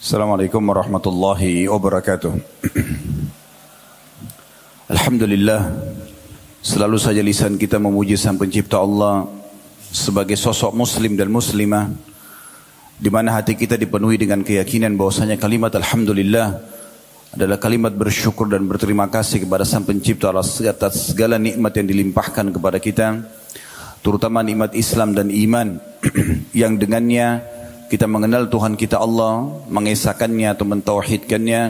Assalamualaikum warahmatullahi wabarakatuh. Alhamdulillah Selalu saja lisan kita memuji sang pencipta Allah Sebagai sosok muslim dan muslimah di mana hati kita dipenuhi dengan keyakinan bahwasanya kalimat Alhamdulillah adalah kalimat bersyukur dan berterima kasih kepada sang pencipta atas segala nikmat yang dilimpahkan kepada kita terutama nikmat Islam dan iman yang dengannya kita mengenal Tuhan kita Allah, mengesahkannya atau mentauhidkannya,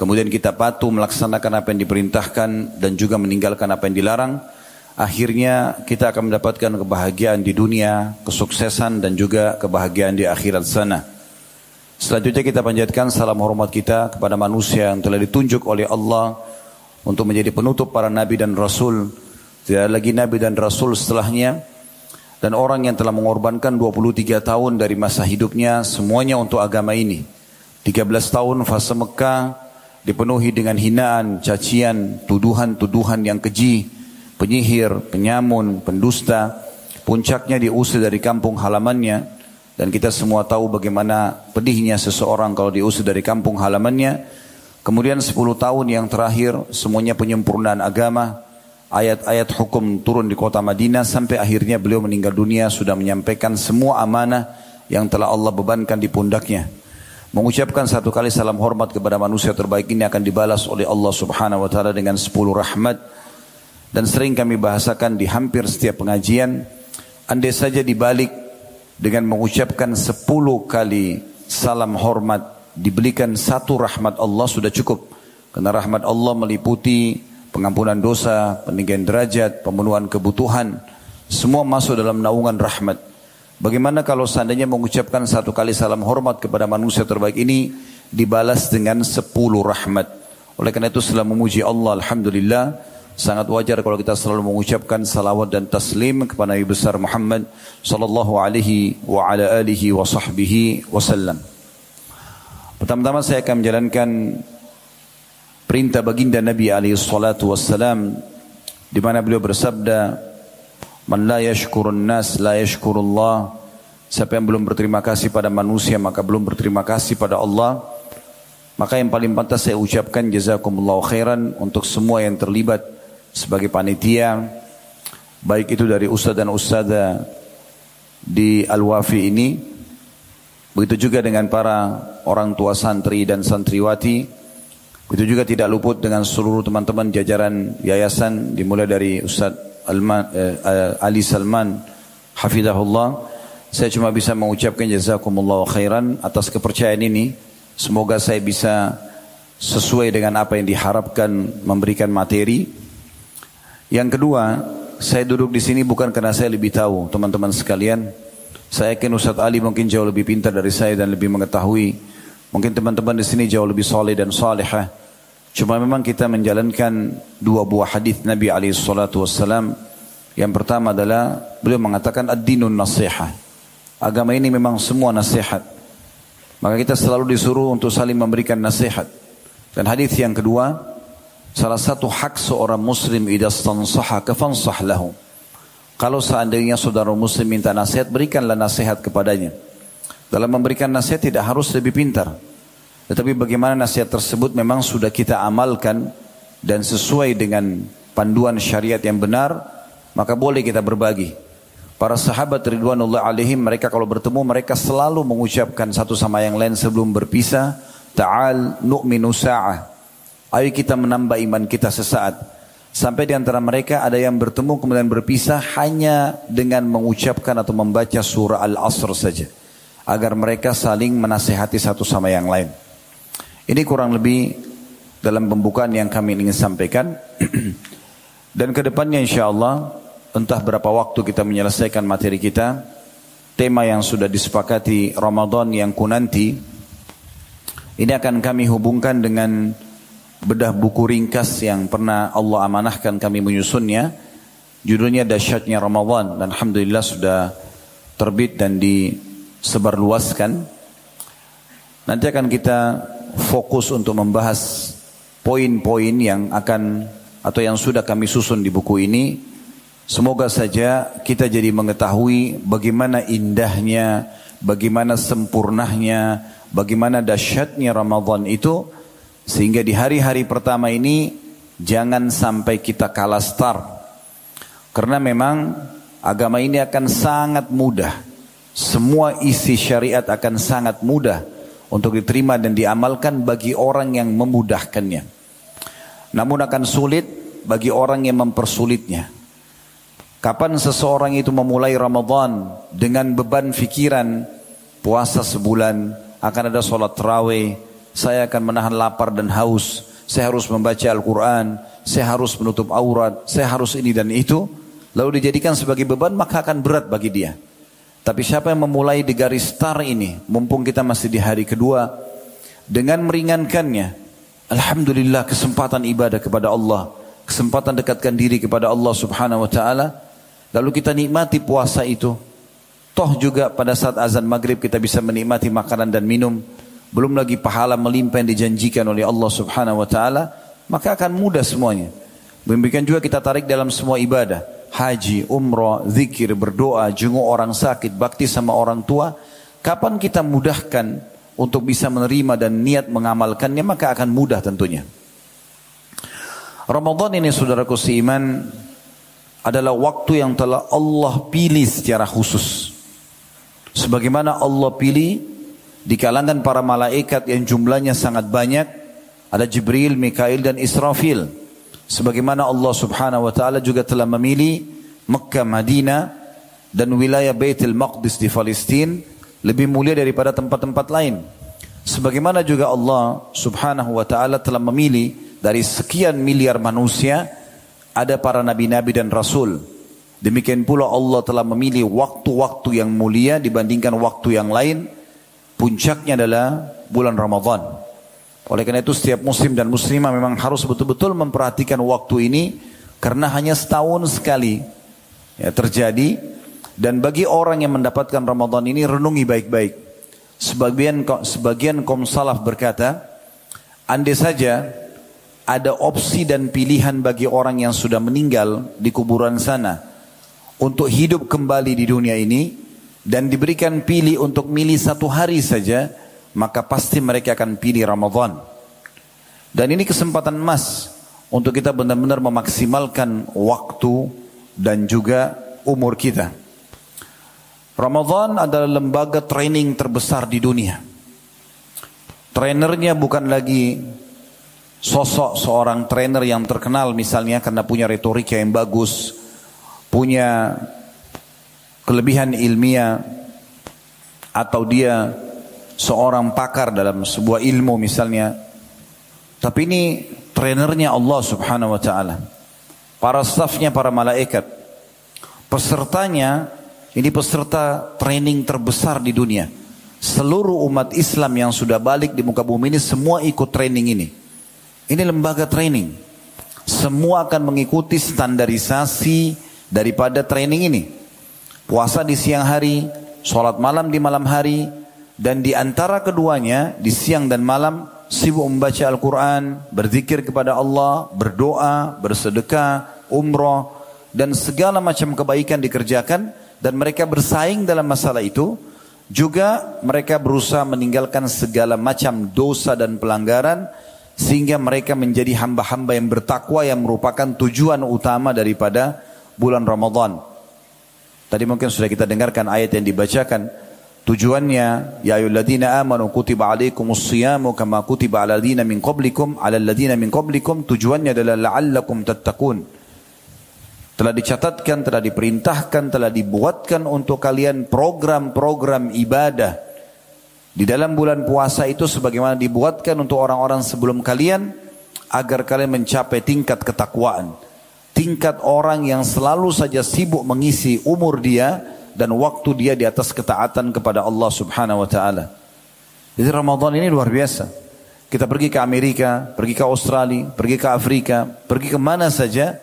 kemudian kita patuh melaksanakan apa yang diperintahkan dan juga meninggalkan apa yang dilarang, akhirnya kita akan mendapatkan kebahagiaan di dunia, kesuksesan dan juga kebahagiaan di akhirat sana. Selanjutnya kita panjatkan salam hormat kita kepada manusia yang telah ditunjuk oleh Allah untuk menjadi penutup para nabi dan rasul. Tidak lagi nabi dan rasul setelahnya dan orang yang telah mengorbankan 23 tahun dari masa hidupnya semuanya untuk agama ini. 13 tahun fase Mekah dipenuhi dengan hinaan, cacian, tuduhan-tuduhan yang keji, penyihir, penyamun, pendusta, puncaknya diusir dari kampung halamannya dan kita semua tahu bagaimana pedihnya seseorang kalau diusir dari kampung halamannya. Kemudian 10 tahun yang terakhir semuanya penyempurnaan agama, ayat-ayat hukum turun di kota Madinah sampai akhirnya beliau meninggal dunia sudah menyampaikan semua amanah yang telah Allah bebankan di pundaknya. Mengucapkan satu kali salam hormat kepada manusia terbaik ini akan dibalas oleh Allah subhanahu wa ta'ala dengan sepuluh rahmat dan sering kami bahasakan di hampir setiap pengajian andai saja dibalik dengan mengucapkan sepuluh kali salam hormat diberikan satu rahmat Allah sudah cukup karena rahmat Allah meliputi pengampunan dosa, peninggian derajat, pemenuhan kebutuhan semua masuk dalam naungan rahmat bagaimana kalau seandainya mengucapkan satu kali salam hormat kepada manusia terbaik ini dibalas dengan sepuluh rahmat oleh karena itu setelah memuji Allah Alhamdulillah Sangat wajar kalau kita selalu mengucapkan salawat dan taslim kepada Nabi besar Muhammad sallallahu alaihi wa ala alihi wa sahbihi wasallam. Pertama-tama saya akan menjalankan perintah baginda Nabi alaihi salatu wassalam di mana beliau bersabda Man la yashkurun nas la yashkurullah Siapa yang belum berterima kasih pada manusia maka belum berterima kasih pada Allah. Maka yang paling pantas saya ucapkan jazakumullah khairan untuk semua yang terlibat sebagai panitia baik itu dari ustaz dan ustazah di Al-Wafi ini begitu juga dengan para orang tua santri dan santriwati begitu juga tidak luput dengan seluruh teman-teman jajaran yayasan dimulai dari Ustaz Alman, eh, Ali Salman hafizahullah saya cuma bisa mengucapkan jazakumullah khairan atas kepercayaan ini semoga saya bisa sesuai dengan apa yang diharapkan memberikan materi yang kedua, saya duduk di sini bukan karena saya lebih tahu, teman-teman sekalian. Saya yakin Ustaz Ali mungkin jauh lebih pintar dari saya dan lebih mengetahui. Mungkin teman-teman di sini jauh lebih soleh dan salihah. Cuma memang kita menjalankan dua buah hadis Nabi wassalam. Yang pertama adalah beliau mengatakan ad-dinun. Agama ini memang semua nasihat. Maka kita selalu disuruh untuk saling memberikan nasihat. Dan hadis yang kedua, Salah satu hak seorang muslim idza stansaha kafansah lahu. Kalau seandainya saudara muslim minta nasihat, berikanlah nasihat kepadanya. Dalam memberikan nasihat tidak harus lebih pintar. Tetapi bagaimana nasihat tersebut memang sudah kita amalkan dan sesuai dengan panduan syariat yang benar, maka boleh kita berbagi. Para sahabat Ridwanullah alaihim mereka kalau bertemu mereka selalu mengucapkan satu sama yang lain sebelum berpisah, ta'al nu'minu sa'ah. Ayo kita menambah iman kita sesaat. Sampai di antara mereka ada yang bertemu kemudian berpisah hanya dengan mengucapkan atau membaca surah Al-Asr saja. Agar mereka saling menasehati satu sama yang lain. Ini kurang lebih dalam pembukaan yang kami ingin sampaikan. Dan ke depannya insya Allah entah berapa waktu kita menyelesaikan materi kita. Tema yang sudah disepakati Ramadan yang kunanti. Ini akan kami hubungkan dengan bedah buku ringkas yang pernah Allah amanahkan kami menyusunnya. Judulnya Dasyatnya Ramadan dan Alhamdulillah sudah terbit dan disebarluaskan. Nanti akan kita fokus untuk membahas poin-poin yang akan atau yang sudah kami susun di buku ini. Semoga saja kita jadi mengetahui bagaimana indahnya, bagaimana sempurnanya bagaimana dahsyatnya Ramadan itu sehingga di hari-hari pertama ini jangan sampai kita kalah start. Karena memang agama ini akan sangat mudah. Semua isi syariat akan sangat mudah untuk diterima dan diamalkan bagi orang yang memudahkannya. Namun akan sulit bagi orang yang mempersulitnya. Kapan seseorang itu memulai Ramadan dengan beban fikiran puasa sebulan, akan ada sholat terawih, saya akan menahan lapar dan haus, saya harus membaca Al-Quran, saya harus menutup aurat, saya harus ini dan itu, lalu dijadikan sebagai beban maka akan berat bagi dia. Tapi siapa yang memulai di garis star ini, mumpung kita masih di hari kedua, dengan meringankannya, Alhamdulillah kesempatan ibadah kepada Allah, kesempatan dekatkan diri kepada Allah subhanahu wa ta'ala, Lalu kita nikmati puasa itu. Toh juga pada saat azan maghrib kita bisa menikmati makanan dan minum. Belum lagi pahala melimpah yang dijanjikan oleh Allah subhanahu wa ta'ala. Maka akan mudah semuanya. Demikian juga kita tarik dalam semua ibadah. Haji, umrah, zikir, berdoa, jenguk orang sakit, bakti sama orang tua. Kapan kita mudahkan untuk bisa menerima dan niat mengamalkannya maka akan mudah tentunya. Ramadan ini saudaraku seiman adalah waktu yang telah Allah pilih secara khusus. Sebagaimana Allah pilih di kalangan para malaikat yang jumlahnya sangat banyak, ada Jibril, Mikail dan Israfil. Sebagaimana Allah Subhanahu wa taala juga telah memilih Mekah, Madinah dan wilayah Baitul Maqdis di Palestina lebih mulia daripada tempat-tempat lain. Sebagaimana juga Allah Subhanahu wa taala telah memilih dari sekian miliar manusia ada para nabi-nabi dan rasul. Demikian pula Allah telah memilih waktu-waktu yang mulia dibandingkan waktu yang lain. Puncaknya adalah bulan Ramadan. Oleh karena itu setiap muslim dan muslimah memang harus betul-betul memperhatikan waktu ini karena hanya setahun sekali ya, terjadi dan bagi orang yang mendapatkan Ramadan ini renungi baik-baik. Sebagian sebagian kaum salaf berkata, andai saja ada opsi dan pilihan bagi orang yang sudah meninggal di kuburan sana untuk hidup kembali di dunia ini dan diberikan pilih untuk milih satu hari saja maka pasti mereka akan pilih Ramadan. Dan ini kesempatan emas untuk kita benar-benar memaksimalkan waktu dan juga umur kita. Ramadan adalah lembaga training terbesar di dunia. Trainernya bukan lagi sosok seorang trainer yang terkenal misalnya karena punya retorika yang bagus, punya kelebihan ilmiah atau dia seorang pakar dalam sebuah ilmu misalnya. Tapi ini trainernya Allah Subhanahu wa taala. Para stafnya para malaikat. Pesertanya ini peserta training terbesar di dunia. Seluruh umat Islam yang sudah balik di muka bumi ini semua ikut training ini. Ini lembaga training. Semua akan mengikuti standarisasi daripada training ini. Puasa di siang hari, sholat malam di malam hari, dan di antara keduanya, di siang dan malam, sibuk membaca Al-Quran, berzikir kepada Allah, berdoa, bersedekah, umroh, dan segala macam kebaikan dikerjakan, dan mereka bersaing dalam masalah itu, juga mereka berusaha meninggalkan segala macam dosa dan pelanggaran, sehingga mereka menjadi hamba-hamba yang bertakwa yang merupakan tujuan utama daripada bulan Ramadan. Tadi mungkin sudah kita dengarkan ayat yang dibacakan. Tujuannya, ya ayyuhalladzina amanu kutiba alaikumus siyamu kama kutiba ala ladzina min qablikum ala ladzina min qablikum. Tujuannya adalah la'allakum tattaqun. Telah dicatatkan, telah diperintahkan, telah dibuatkan untuk kalian program-program ibadah di dalam bulan puasa itu sebagaimana dibuatkan untuk orang-orang sebelum kalian agar kalian mencapai tingkat ketakwaan. Tingkat orang yang selalu saja sibuk mengisi umur dia dan waktu dia di atas ketaatan kepada Allah Subhanahu wa taala. Jadi Ramadan ini luar biasa. Kita pergi ke Amerika, pergi ke Australia, pergi ke Afrika, pergi ke mana saja,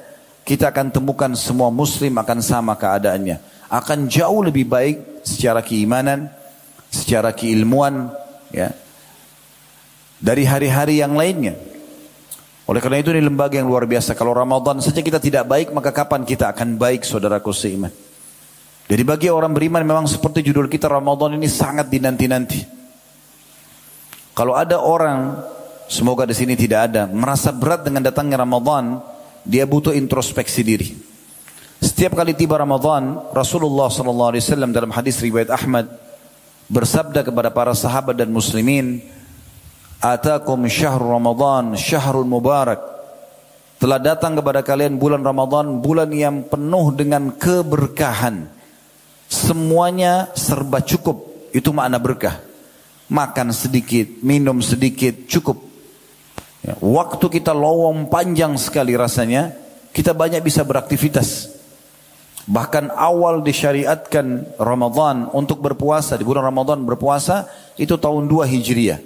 kita akan temukan semua muslim akan sama keadaannya. Akan jauh lebih baik secara keimanan, secara keilmuan ya dari hari-hari yang lainnya. Oleh karena itu ini lembaga yang luar biasa. Kalau Ramadan saja kita tidak baik, maka kapan kita akan baik saudaraku seiman? Jadi bagi orang beriman memang seperti judul kita Ramadan ini sangat dinanti-nanti. Kalau ada orang, semoga di sini tidak ada, merasa berat dengan datangnya Ramadan, dia butuh introspeksi diri. Setiap kali tiba Ramadan, Rasulullah SAW dalam hadis riwayat Ahmad bersabda kepada para sahabat dan muslimin, "Atakum syahrul Ramadan, syahrul mubarak." Telah datang kepada kalian bulan Ramadan, bulan yang penuh dengan keberkahan. Semuanya serba cukup. Itu makna berkah makan sedikit, minum sedikit, cukup. Ya, waktu kita lowong panjang sekali rasanya, kita banyak bisa beraktivitas. Bahkan awal disyariatkan Ramadan untuk berpuasa, di bulan Ramadan berpuasa, itu tahun 2 Hijriah.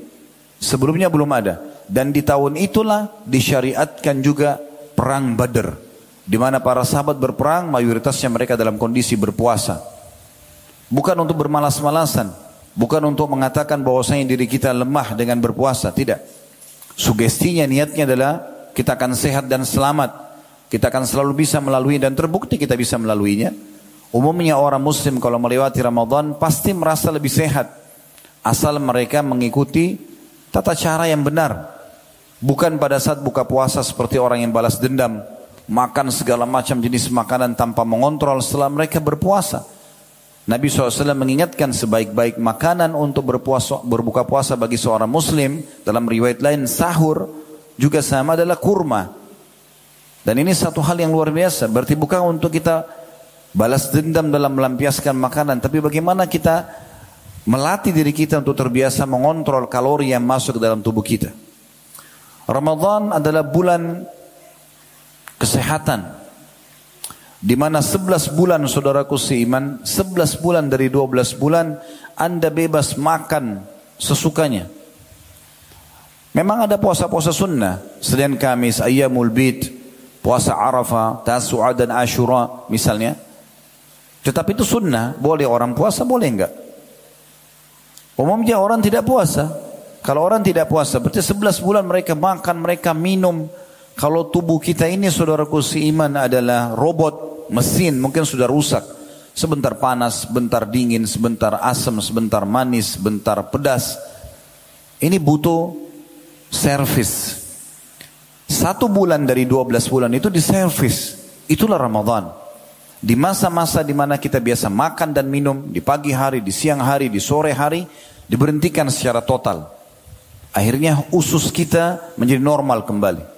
Sebelumnya belum ada. Dan di tahun itulah disyariatkan juga perang Badr. Di mana para sahabat berperang, mayoritasnya mereka dalam kondisi berpuasa. Bukan untuk bermalas-malasan, Bukan untuk mengatakan bahwasanya diri kita lemah dengan berpuasa, tidak. Sugestinya niatnya adalah kita akan sehat dan selamat. Kita akan selalu bisa melalui dan terbukti kita bisa melaluinya. Umumnya orang muslim kalau melewati Ramadan pasti merasa lebih sehat. Asal mereka mengikuti tata cara yang benar. Bukan pada saat buka puasa seperti orang yang balas dendam. Makan segala macam jenis makanan tanpa mengontrol setelah mereka berpuasa. Nabi SAW mengingatkan sebaik-baik makanan untuk berpuasa, berbuka puasa bagi seorang muslim. Dalam riwayat lain sahur juga sama adalah kurma. Dan ini satu hal yang luar biasa. Berarti bukan untuk kita balas dendam dalam melampiaskan makanan. Tapi bagaimana kita melatih diri kita untuk terbiasa mengontrol kalori yang masuk ke dalam tubuh kita. Ramadan adalah bulan kesehatan. Di mana 11 bulan saudaraku seiman, 11 bulan dari 12 bulan Anda bebas makan sesukanya. Memang ada puasa-puasa sunnah, Senin Kamis, Ayyamul Bid, puasa Arafah, Tasu'a dan Ashura misalnya. Tetapi itu sunnah, boleh orang puasa, boleh enggak? Umumnya orang tidak puasa. Kalau orang tidak puasa, berarti 11 bulan mereka makan, mereka minum. Kalau tubuh kita ini saudaraku seiman adalah robot mesin mungkin sudah rusak. Sebentar panas, sebentar dingin, sebentar asam, sebentar manis, sebentar pedas. Ini butuh servis. Satu bulan dari 12 bulan itu diservis. Itulah Ramadan. Di masa-masa di mana kita biasa makan dan minum, di pagi hari, di siang hari, di sore hari, diberhentikan secara total. Akhirnya usus kita menjadi normal kembali.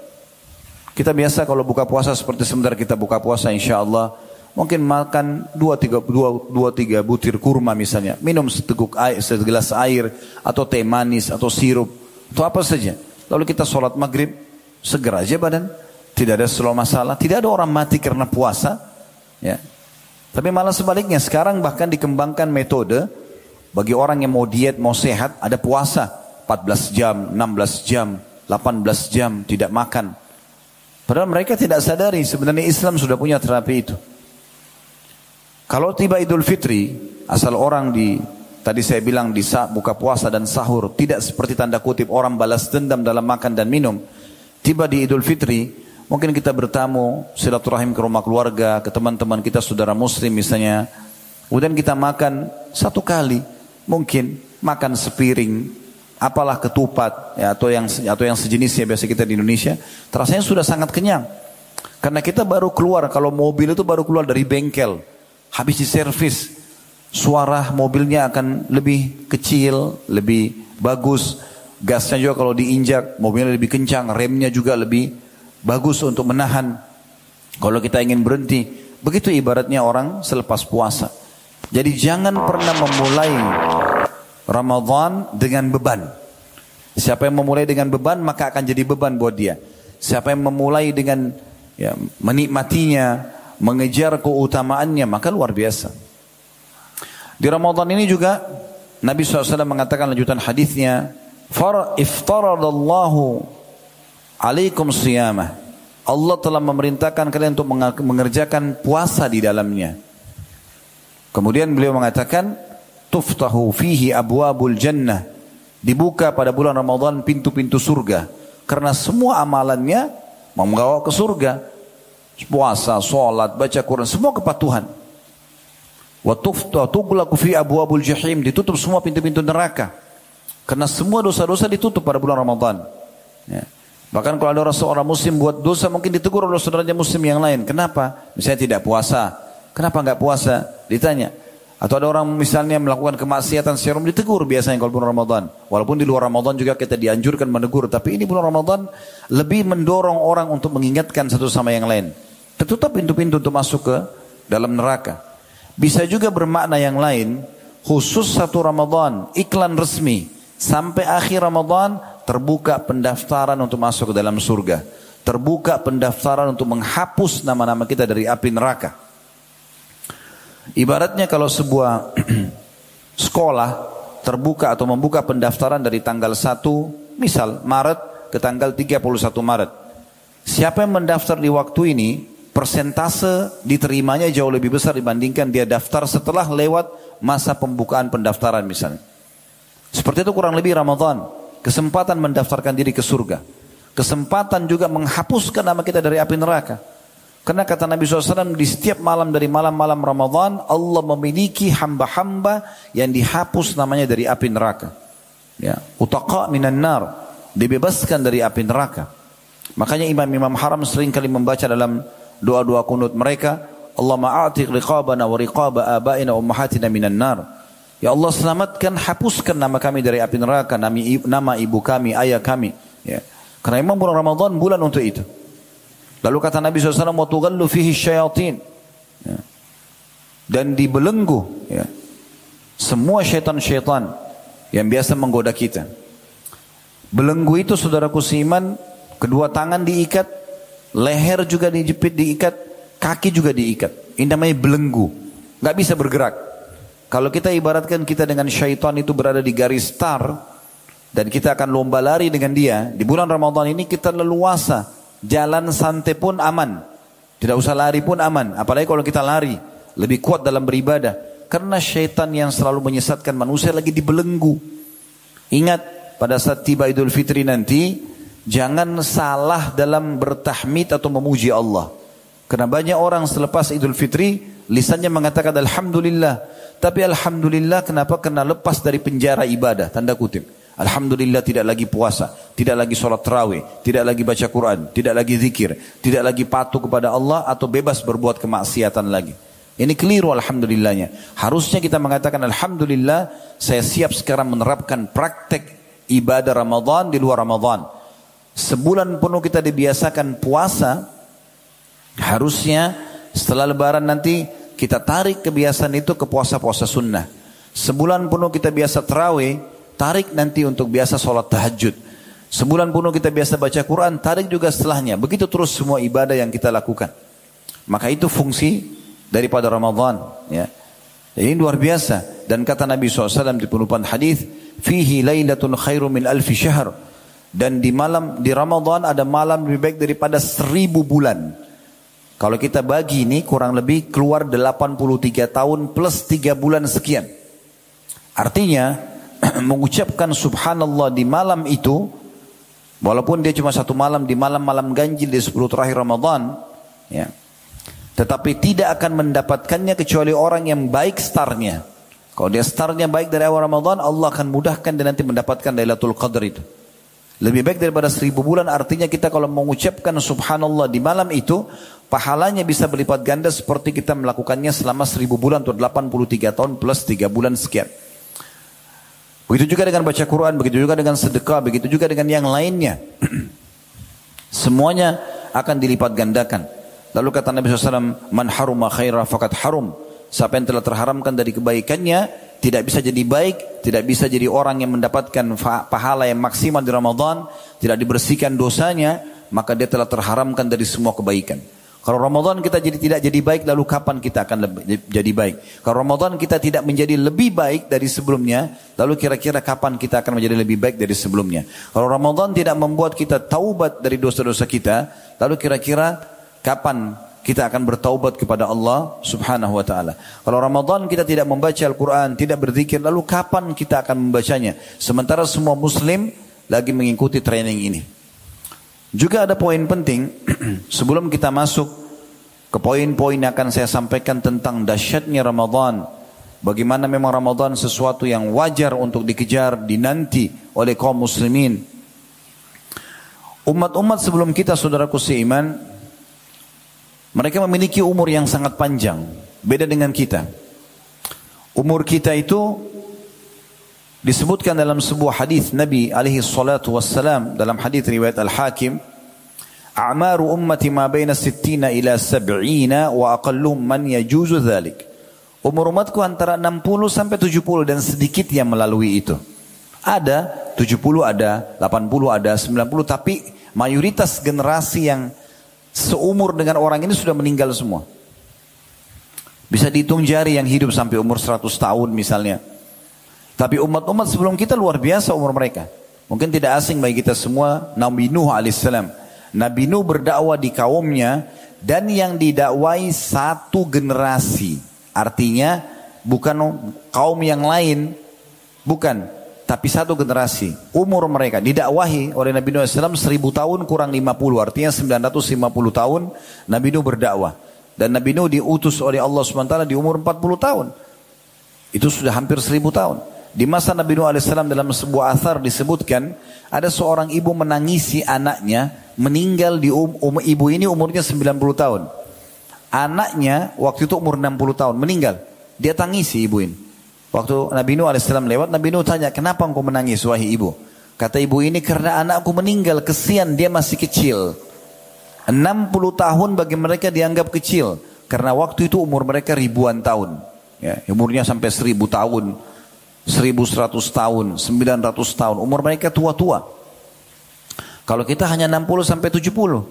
Kita biasa kalau buka puasa seperti sebentar kita buka puasa insya Allah mungkin makan dua tiga, dua, dua, tiga butir kurma misalnya, minum seteguk air, segelas air atau teh manis atau sirup atau apa saja. Lalu kita sholat maghrib segera aja badan, tidak ada selalu masalah, tidak ada orang mati karena puasa, ya. Tapi malah sebaliknya sekarang bahkan dikembangkan metode bagi orang yang mau diet, mau sehat, ada puasa 14 jam, 16 jam, 18 jam tidak makan. Padahal mereka tidak sadari sebenarnya Islam sudah punya terapi itu. Kalau tiba Idul Fitri, asal orang di tadi saya bilang di saat buka puasa dan sahur tidak seperti tanda kutip orang balas dendam dalam makan dan minum. Tiba di Idul Fitri, mungkin kita bertamu silaturahim ke rumah keluarga, ke teman-teman kita saudara muslim misalnya. Kemudian kita makan satu kali, mungkin makan sepiring, apalah ketupat ya, atau yang atau yang sejenisnya biasa kita di Indonesia, terasanya sudah sangat kenyang. Karena kita baru keluar kalau mobil itu baru keluar dari bengkel, habis diservis, suara mobilnya akan lebih kecil, lebih bagus, gasnya juga kalau diinjak mobilnya lebih kencang, remnya juga lebih bagus untuk menahan. Kalau kita ingin berhenti, begitu ibaratnya orang selepas puasa. Jadi jangan pernah memulai Ramadan dengan beban. Siapa yang memulai dengan beban maka akan jadi beban buat dia. Siapa yang memulai dengan ya, menikmatinya, mengejar keutamaannya maka luar biasa. Di Ramadan ini juga Nabi SAW mengatakan lanjutan hadisnya, "Far iftaradallahu alaikum siyamah." Allah telah memerintahkan kalian untuk mengerjakan puasa di dalamnya. Kemudian beliau mengatakan, tuftahu fihi abwabul jannah dibuka pada bulan Ramadan pintu-pintu surga karena semua amalannya membawa ke surga puasa, sholat, baca Quran semua kepatuhan wa tughlaqu fi abwabul jahim ditutup semua pintu-pintu neraka Karena semua dosa-dosa ditutup pada bulan Ramadan. Ya. Bahkan kalau ada seorang muslim buat dosa mungkin ditegur oleh saudaranya muslim yang lain. Kenapa? Misalnya tidak puasa. Kenapa nggak puasa? Ditanya. Atau ada orang misalnya melakukan kemaksiatan serum ditegur biasanya kalau bulan Ramadan. Walaupun di luar Ramadan juga kita dianjurkan menegur. Tapi ini bulan Ramadan lebih mendorong orang untuk mengingatkan satu sama yang lain. Tertutup pintu-pintu untuk masuk ke dalam neraka. Bisa juga bermakna yang lain. Khusus satu Ramadan. Iklan resmi Sampai akhir Ramadan terbuka pendaftaran untuk masuk ke dalam surga. Terbuka pendaftaran untuk menghapus nama-nama kita dari api neraka. Ibaratnya kalau sebuah sekolah terbuka atau membuka pendaftaran dari tanggal 1 misal Maret ke tanggal 31 Maret. Siapa yang mendaftar di waktu ini persentase diterimanya jauh lebih besar dibandingkan dia daftar setelah lewat masa pembukaan pendaftaran misalnya. Seperti itu kurang lebih Ramadan. Kesempatan mendaftarkan diri ke surga. Kesempatan juga menghapuskan nama kita dari api neraka. Karena kata Nabi SAW di setiap malam dari malam-malam Ramadan Allah memiliki hamba-hamba yang dihapus namanya dari api neraka. Ya, utaqa minan nar, dibebaskan dari api neraka. Makanya imam-imam haram sering kali membaca dalam doa-doa kunut mereka, Allah ma'atiq riqabana wa riqaba abaina ummahatina minan nar. Ya Allah selamatkan, hapuskan nama kami dari api neraka, nama ibu kami, ayah kami. Ya. Karena memang bulan Ramadan bulan untuk itu. Lalu kata Nabi SAW, وَتُغَلُّ fihi syayatin. Ya. Dan dibelenggu ya. semua syaitan-syaitan yang biasa menggoda kita. Belenggu itu saudaraku seiman, kedua tangan diikat, leher juga dijepit diikat, kaki juga diikat. Ini namanya belenggu. Gak bisa bergerak. Kalau kita ibaratkan kita dengan syaitan itu berada di garis start dan kita akan lomba lari dengan dia, di bulan Ramadan ini kita leluasa, jalan santai pun aman. Tidak usah lari pun aman, apalagi kalau kita lari, lebih kuat dalam beribadah. Karena syaitan yang selalu menyesatkan manusia lagi dibelenggu. Ingat pada saat tiba Idul Fitri nanti, jangan salah dalam bertahmid atau memuji Allah. Karena banyak orang selepas Idul Fitri, lisannya mengatakan Alhamdulillah. Tapi Alhamdulillah kenapa? Karena lepas dari penjara ibadah, tanda kutip. Alhamdulillah tidak lagi puasa, tidak lagi sholat terawih, tidak lagi baca Quran, tidak lagi zikir, tidak lagi patuh kepada Allah atau bebas berbuat kemaksiatan lagi. Ini keliru Alhamdulillahnya. Harusnya kita mengatakan Alhamdulillah saya siap sekarang menerapkan praktek ibadah Ramadan di luar Ramadan. Sebulan penuh kita dibiasakan puasa, harusnya setelah lebaran nanti kita tarik kebiasaan itu ke puasa-puasa sunnah. Sebulan penuh kita biasa terawih, tarik nanti untuk biasa sholat tahajud. Sebulan penuh kita biasa baca Quran, tarik juga setelahnya. Begitu terus semua ibadah yang kita lakukan. Maka itu fungsi daripada Ramadan. Ya. Ini luar biasa. Dan kata Nabi SAW di penutupan hadis, fihi lailatun khairu min alfi syahr. Dan di malam di Ramadan ada malam lebih baik daripada seribu bulan. Kalau kita bagi ini kurang lebih keluar 83 tahun plus 3 bulan sekian. Artinya mengucapkan subhanallah di malam itu walaupun dia cuma satu malam di malam-malam ganjil di 10 terakhir Ramadan ya. Tetapi tidak akan mendapatkannya kecuali orang yang baik startnya. Kalau dia startnya baik dari awal Ramadan, Allah akan mudahkan dia nanti mendapatkan Lailatul Qadar itu. Lebih baik daripada seribu bulan artinya kita kalau mengucapkan subhanallah di malam itu pahalanya bisa berlipat ganda seperti kita melakukannya selama seribu bulan atau 83 tahun plus 3 bulan sekian. Begitu juga dengan baca Quran, begitu juga dengan sedekah, begitu juga dengan yang lainnya. Semuanya akan dilipat gandakan. Lalu kata Nabi SAW, Man haruma khairah fakat harum. Siapa yang telah terharamkan dari kebaikannya, tidak bisa jadi baik, tidak bisa jadi orang yang mendapatkan pahala yang maksimal di Ramadan, tidak dibersihkan dosanya, maka dia telah terharamkan dari semua kebaikan. Kalau Ramadan kita jadi tidak jadi baik, lalu kapan kita akan lebih, jadi baik? Kalau Ramadan kita tidak menjadi lebih baik dari sebelumnya, lalu kira-kira kapan kita akan menjadi lebih baik dari sebelumnya? Kalau Ramadan tidak membuat kita taubat dari dosa-dosa kita, lalu kira-kira kapan kita akan bertaubat kepada Allah subhanahu wa ta'ala. Kalau Ramadan kita tidak membaca Al-Quran, tidak berzikir, lalu kapan kita akan membacanya? Sementara semua muslim lagi mengikuti training ini. Juga ada poin penting, sebelum kita masuk ke poin-poin yang akan saya sampaikan tentang dahsyatnya Ramadan Bagaimana memang Ramadan sesuatu yang wajar untuk dikejar, dinanti oleh kaum muslimin. Umat-umat sebelum kita saudaraku seiman, mereka memiliki umur yang sangat panjang. Beda dengan kita. Umur kita itu disebutkan dalam sebuah hadis Nabi alaihi salatu wassalam dalam hadis riwayat Al-Hakim A'maru ummati ma baina sittina ila sab'ina wa aqalluhum man yajuzu dhalik Umur umatku antara 60 sampai 70 dan sedikit yang melalui itu. Ada 70 ada, 80 ada, 90 tapi mayoritas generasi yang seumur dengan orang ini sudah meninggal semua. Bisa dihitung jari yang hidup sampai umur 100 tahun misalnya. Tapi umat-umat sebelum kita luar biasa umur mereka. Mungkin tidak asing bagi kita semua Nabi Nuh alaihissalam. Nabi Nuh berdakwah di kaumnya dan yang didakwai satu generasi. Artinya bukan kaum yang lain, bukan, tapi satu generasi. Umur mereka didakwahi oleh Nabi Nuh SAW seribu tahun kurang 50, artinya 950 tahun Nabi Nuh berdakwah. Dan Nabi Nuh diutus oleh Allah SWT di umur 40 tahun. Itu sudah hampir seribu tahun. Di masa Nabi Nuh AS dalam sebuah athar disebutkan ada seorang ibu menangisi anaknya meninggal di um, um, ibu ini umurnya 90 tahun. Anaknya waktu itu umur 60 tahun meninggal. Dia tangisi ibu ini. Waktu Nabi Nuh AS lewat, Nabi Nuh tanya, kenapa engkau menangis wahai ibu? Kata ibu ini, karena anakku meninggal, kesian dia masih kecil. 60 tahun bagi mereka dianggap kecil. Karena waktu itu umur mereka ribuan tahun. Ya, umurnya sampai 1000 tahun, 1100 tahun, 900 tahun. Umur mereka tua-tua. Kalau kita hanya 60 sampai 70.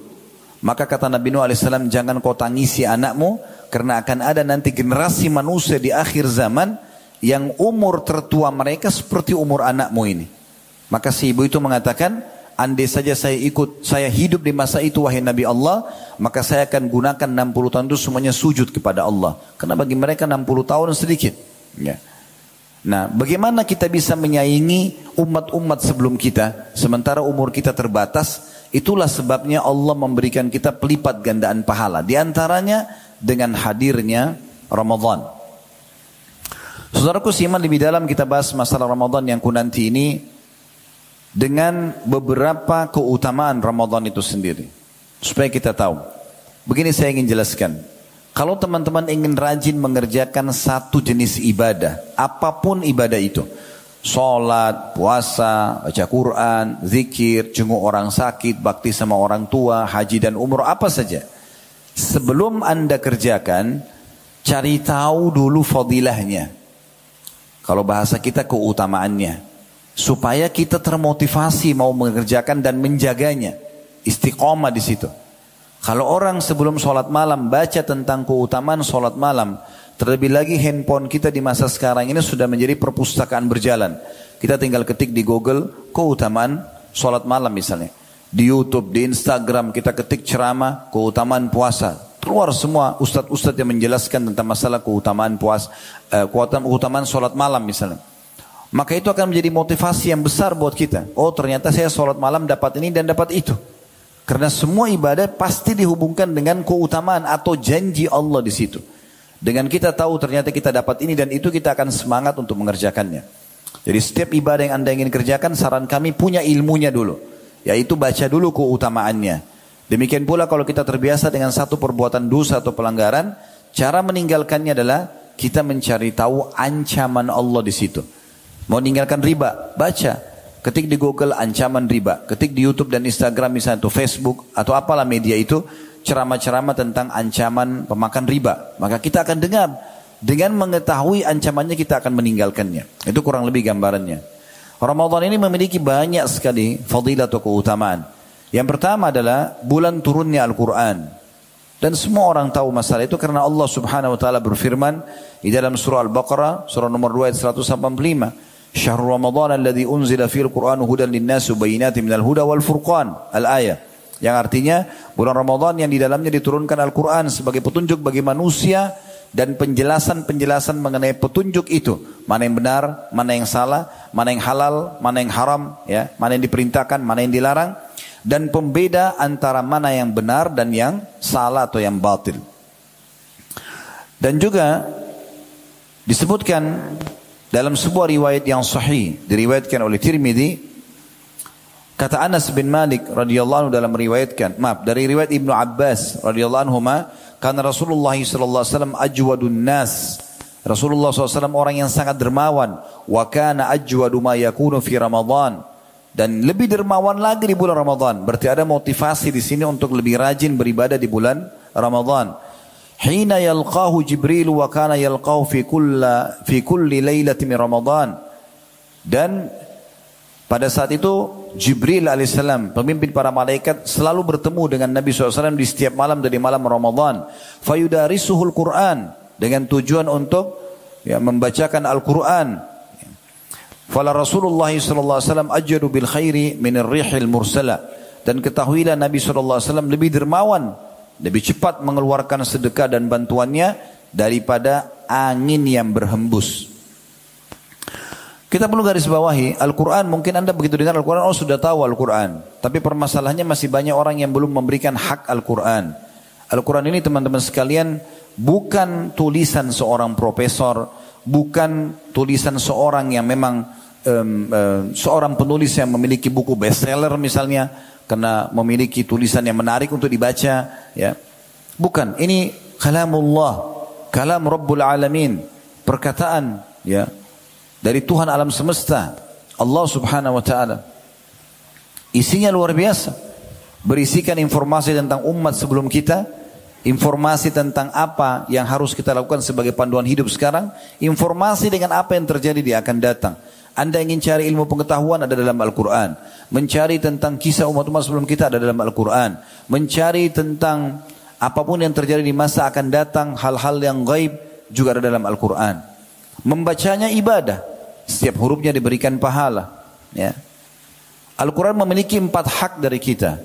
Maka kata Nabi Nuh AS, jangan kau tangisi anakmu, karena akan ada nanti generasi manusia di akhir zaman yang umur tertua mereka seperti umur anakmu ini. Maka si ibu itu mengatakan, andai saja saya ikut, saya hidup di masa itu wahai Nabi Allah, maka saya akan gunakan 60 tahun itu semuanya sujud kepada Allah. Karena bagi mereka 60 tahun sedikit. Ya. Nah, bagaimana kita bisa menyaingi umat-umat sebelum kita, sementara umur kita terbatas, Itulah sebabnya Allah memberikan kita pelipat gandaan pahala. Di antaranya dengan hadirnya Ramadan. Saudaraku siman lebih dalam kita bahas masalah Ramadan yang ku nanti ini dengan beberapa keutamaan Ramadan itu sendiri. Supaya kita tahu. Begini saya ingin jelaskan. Kalau teman-teman ingin rajin mengerjakan satu jenis ibadah, apa pun ibadah itu, Sholat, puasa, baca Quran, zikir, jenguk orang sakit, bakti sama orang tua, haji dan umur, apa saja. Sebelum anda kerjakan, cari tahu dulu fadilahnya. Kalau bahasa kita keutamaannya. Supaya kita termotivasi mau mengerjakan dan menjaganya. Istiqomah di situ. Kalau orang sebelum sholat malam baca tentang keutamaan sholat malam, Terlebih lagi handphone kita di masa sekarang ini sudah menjadi perpustakaan berjalan. Kita tinggal ketik di Google keutamaan sholat malam misalnya. Di Youtube, di Instagram kita ketik ceramah keutamaan puasa. Keluar semua ustadz-ustadz yang menjelaskan tentang masalah keutamaan puasa, uh, keutamaan sholat malam misalnya. Maka itu akan menjadi motivasi yang besar buat kita. Oh ternyata saya sholat malam dapat ini dan dapat itu. Karena semua ibadah pasti dihubungkan dengan keutamaan atau janji Allah di situ. Dengan kita tahu ternyata kita dapat ini dan itu kita akan semangat untuk mengerjakannya. Jadi setiap ibadah yang anda ingin kerjakan saran kami punya ilmunya dulu. Yaitu baca dulu keutamaannya. Demikian pula kalau kita terbiasa dengan satu perbuatan dosa atau pelanggaran. Cara meninggalkannya adalah kita mencari tahu ancaman Allah di situ. Mau meninggalkan riba, baca. Ketik di Google ancaman riba. Ketik di YouTube dan Instagram misalnya atau Facebook atau apalah media itu ceramah-ceramah tentang ancaman pemakan riba. Maka kita akan dengar. Dengan mengetahui ancamannya kita akan meninggalkannya. Itu kurang lebih gambarannya. Ramadan ini memiliki banyak sekali fadilah atau keutamaan. Yang pertama adalah bulan turunnya Al-Quran. Dan semua orang tahu masalah itu karena Allah subhanahu wa ta'ala berfirman di dalam surah Al-Baqarah, surah nomor 2 ayat 185. Syahrul Ramadan alladhi unzila fil Qur'an hudan linnasu bayinati minal huda wal furqan. Al-ayah. Yang artinya bulan Ramadan yang di dalamnya diturunkan Al-Quran sebagai petunjuk bagi manusia dan penjelasan-penjelasan mengenai petunjuk itu. Mana yang benar, mana yang salah, mana yang halal, mana yang haram, ya, mana yang diperintahkan, mana yang dilarang. Dan pembeda antara mana yang benar dan yang salah atau yang batil. Dan juga Disebutkan dalam sebuah riwayat yang sahih diriwayatkan oleh Tirmidzi kata Anas bin Malik radhiyallahu anhu dalam riwayatkan maaf dari riwayat Ibnu Abbas radhiyallahu anhu karena Rasulullah sallallahu alaihi wasallam ajwadun nas. Rasulullah SAW orang yang sangat dermawan. Wa kana ajwadu ma yakunu fi Ramadan. Dan lebih dermawan lagi di bulan Ramadan. Berarti ada motivasi di sini untuk lebih rajin beribadah di bulan Ramadan Hina yalqahu Jibril wa kana yalqahu fi kulla fi kulli lailati min Ramadan. Dan pada saat itu Jibril alaihissalam pemimpin para malaikat selalu bertemu dengan Nabi SAW di setiap malam dari malam Ramadan. Fayudarisuhul Quran dengan tujuan untuk ya, membacakan Al-Quran. Fala Rasulullah SAW ajadu bil khairi min rihil mursala. Dan ketahuilah Nabi SAW lebih dermawan lebih cepat mengeluarkan sedekah dan bantuannya daripada angin yang berhembus. Kita perlu garis bawahi, Al-Quran mungkin Anda begitu dengar Al-Quran, oh sudah tahu Al-Quran. Tapi permasalahannya masih banyak orang yang belum memberikan hak Al-Quran. Al-Quran ini teman-teman sekalian bukan tulisan seorang profesor, bukan tulisan seorang yang memang um, um, seorang penulis yang memiliki buku bestseller misalnya, karena memiliki tulisan yang menarik untuk dibaca ya. Bukan ini kalamullah kalam Rabbul Alamin perkataan ya dari Tuhan alam semesta Allah Subhanahu wa taala. Isinya luar biasa. Berisikan informasi tentang umat sebelum kita informasi tentang apa yang harus kita lakukan sebagai panduan hidup sekarang informasi dengan apa yang terjadi di akan datang anda ingin cari ilmu pengetahuan ada dalam Al-Quran. Mencari tentang kisah umat-umat sebelum kita ada dalam Al-Quran. Mencari tentang apa pun yang terjadi di masa akan datang, hal-hal yang gaib juga ada dalam Al-Quran. Membacanya ibadah. Setiap hurufnya diberikan pahala. Ya. Al-Quran memiliki empat hak dari kita.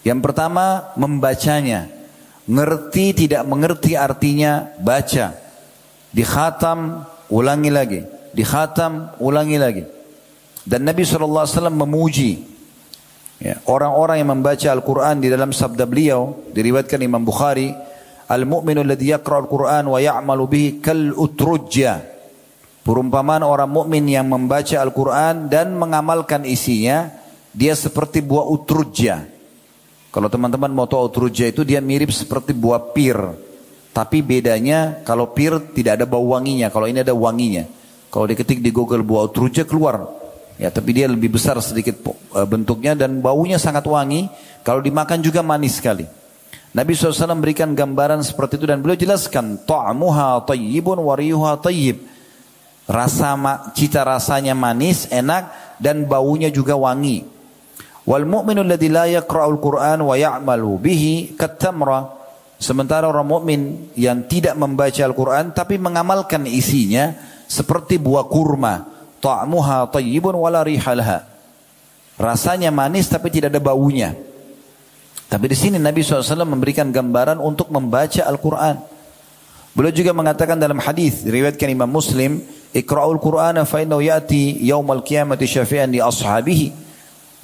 Yang pertama, membacanya. Ngerti tidak mengerti artinya, baca. Dikhatam, ulangi lagi dikhatam, ulangi lagi. Dan Nabi SAW memuji ya, orang-orang yang membaca Al-Quran di dalam sabda beliau, diriwayatkan Imam Bukhari, Al-mu'minu alladhi al-Quran wa ya'malu bihi kal utrujja. Perumpamaan orang mukmin yang membaca Al-Quran dan mengamalkan isinya, dia seperti buah utrujja. Kalau teman-teman mau tahu utrujja itu dia mirip seperti buah pir. Tapi bedanya kalau pir tidak ada bau wanginya, kalau ini ada wanginya. Kalau diketik di Google buah utruja keluar. Ya, tapi dia lebih besar sedikit eh, bentuknya dan baunya sangat wangi. Kalau dimakan juga manis sekali. Nabi SAW memberikan gambaran seperti itu dan beliau jelaskan ta'muha tayyibun wariyuha tayyib. Rasa cita rasanya manis, enak dan baunya juga wangi. Wal mu'minu alladhi la yaqra'ul Qur'an wa ya'malu bihi katamra. Sementara orang mukmin yang tidak membaca Al-Quran tapi mengamalkan isinya seperti buah kurma. Ta'muha tayyibun wala rihalha rasanya manis tapi tidak ada baunya. Tapi di sini Nabi SAW memberikan gambaran untuk membaca Al-Quran. Beliau juga mengatakan dalam hadis diriwayatkan Imam Muslim ikra'ul Qur'ana fa innahu ya'ti yaumal qiyamati syafi'an li ashabihi.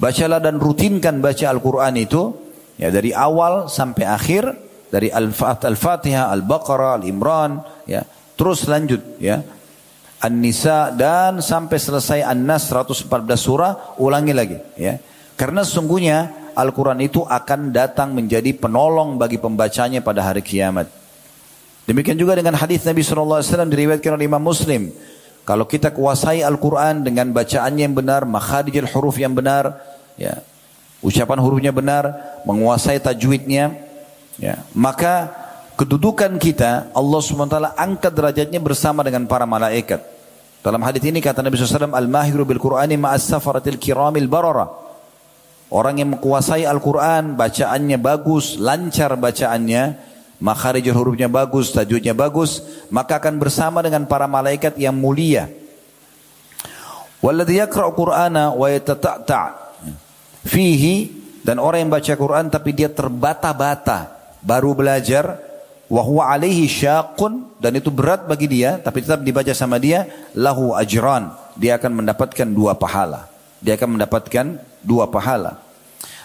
Bacalah dan rutinkan baca Al-Quran itu ya dari awal sampai akhir dari Al-Fatihah, Al-Baqarah, Al-Imran ya. Terus lanjut ya An-Nisa dan sampai selesai An-Nas 114 surah ulangi lagi ya. Karena sesungguhnya Al-Quran itu akan datang menjadi penolong bagi pembacanya pada hari kiamat. Demikian juga dengan hadis Nabi SAW diriwayatkan oleh Imam Muslim. Kalau kita kuasai Al-Quran dengan bacaannya yang benar, makharijil huruf yang benar, ya, ucapan hurufnya benar, menguasai tajwidnya, ya, maka kedudukan kita Allah SWT angkat derajatnya bersama dengan para malaikat. Dalam hadis ini kata Nabi SAW, Al-mahiru bil Qur'ani ma'as safaratil kiramil barara. Orang yang menguasai Al-Quran, bacaannya bagus, lancar bacaannya, makharij hurufnya bagus, tajudnya bagus, maka akan bersama dengan para malaikat yang mulia. Walladhi Qur'ana wa yatata'ta' fihi dan orang yang baca Quran tapi dia terbata-bata baru belajar wahwa alaihi syaqun dan itu berat bagi dia tapi tetap dibaca sama dia lahu ajran dia akan mendapatkan dua pahala dia akan mendapatkan dua pahala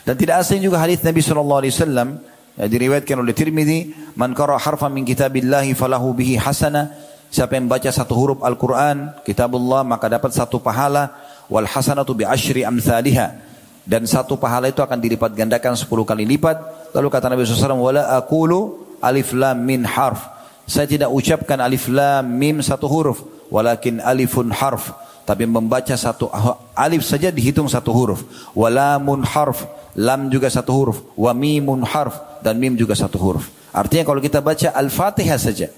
dan tidak asing juga hadis Nabi sallallahu alaihi wasallam ya, diriwayatkan oleh Tirmizi man qara harfan min kitabillahi falahu bihi hasana Siapa yang baca satu huruf Al-Quran, kitabullah, maka dapat satu pahala. Wal hasanatu bi ashri amthaliha. Dan satu pahala itu akan dilipat gandakan sepuluh kali lipat. Lalu kata Nabi SAW, Wala akulu alif lam min harf. Saya tidak ucapkan alif lam mim satu huruf. Walakin alifun harf. Tapi membaca satu alif saja dihitung satu huruf. Walamun harf. Lam juga satu huruf. Wa mimun harf. Dan mim juga satu huruf. Artinya kalau kita baca Al-Fatihah saja.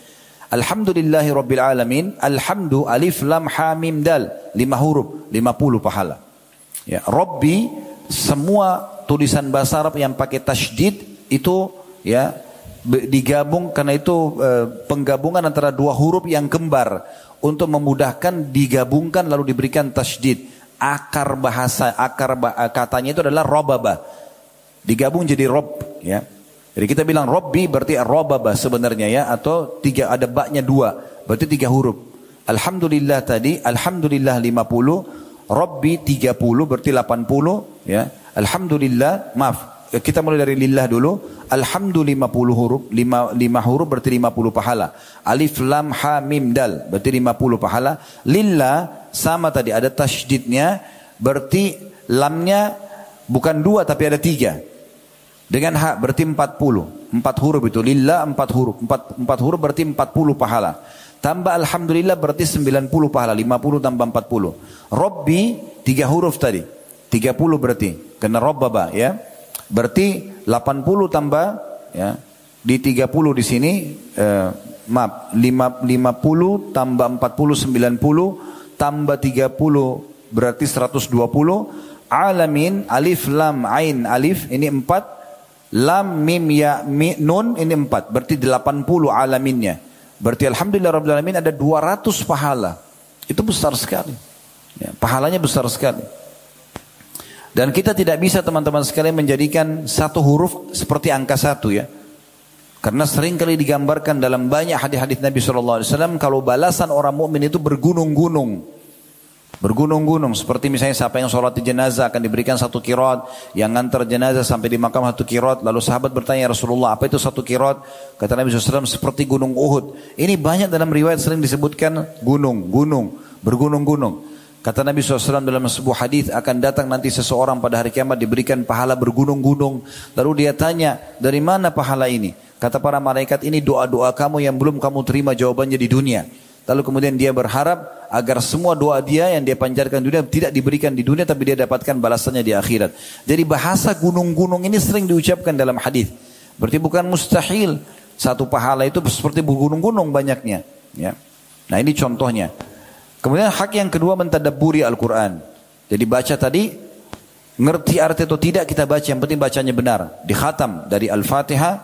Alhamdulillahi Rabbil Alamin. Alhamdu alif lam ha mim dal. Lima huruf. Lima puluh pahala. Ya, Rabbi semua tulisan bahasa Arab yang pakai tasydid itu ya digabung karena itu e, penggabungan antara dua huruf yang kembar. Untuk memudahkan digabungkan lalu diberikan tasydid. Akar bahasa akar katanya itu adalah robaba. Digabung jadi rob ya. Jadi kita bilang robbi berarti robaba sebenarnya ya. Atau tiga ada baknya dua. Berarti tiga huruf. Alhamdulillah tadi alhamdulillah 50 robbi 30 berarti 80 ya. Alhamdulillah, maaf, kita mulai dari lillah dulu. Alhamdulillah 50 huruf, 5, 5 huruf berarti 50 pahala. Alif lam ha mim dal berarti 50 pahala. Lillah sama tadi ada tasydidnya berarti lamnya bukan dua tapi ada tiga. Dengan hak berarti 40. Empat huruf itu. Lillah empat huruf. Empat, empat huruf berarti 40 pahala. Tambah Alhamdulillah berarti 90 pahala. 50 tambah 40. Robbi tiga huruf tadi. 30 berarti. Kena robbaba ya. Berarti 80 tambah ya. Di 30 di sini eh, maaf 5, 50 tambah 40 90 tambah 30 berarti 120 alamin alif lam ain alif ini 4 lam mim ya mi, nun ini 4 berarti 80 alaminnya. Berarti alhamdulillah rabbil alamin ada 200 pahala. Itu besar sekali. Ya, pahalanya besar sekali dan kita tidak bisa teman-teman sekalian menjadikan satu huruf seperti angka satu ya. Karena sering kali digambarkan dalam banyak hadis-hadis Nabi SAW kalau balasan orang mukmin itu bergunung-gunung. Bergunung-gunung seperti misalnya siapa yang sholat di jenazah akan diberikan satu kirot yang ngantar jenazah sampai di makam satu kirot lalu sahabat bertanya Rasulullah apa itu satu kirot kata Nabi SAW seperti gunung Uhud ini banyak dalam riwayat sering disebutkan gunung gunung bergunung-gunung Kata Nabi SAW dalam sebuah hadis akan datang nanti seseorang pada hari kiamat diberikan pahala bergunung-gunung. Lalu dia tanya, dari mana pahala ini? Kata para malaikat ini doa-doa kamu yang belum kamu terima jawabannya di dunia. Lalu kemudian dia berharap agar semua doa dia yang dia panjatkan di dunia tidak diberikan di dunia tapi dia dapatkan balasannya di akhirat. Jadi bahasa gunung-gunung ini sering diucapkan dalam hadis. Berarti bukan mustahil satu pahala itu seperti gunung-gunung banyaknya. Ya. Nah ini contohnya. Kemudian hak yang kedua mentadaburi Al-Quran. Jadi baca tadi, ngerti arti atau tidak kita baca, yang penting bacanya benar. Dikhatam dari Al-Fatihah,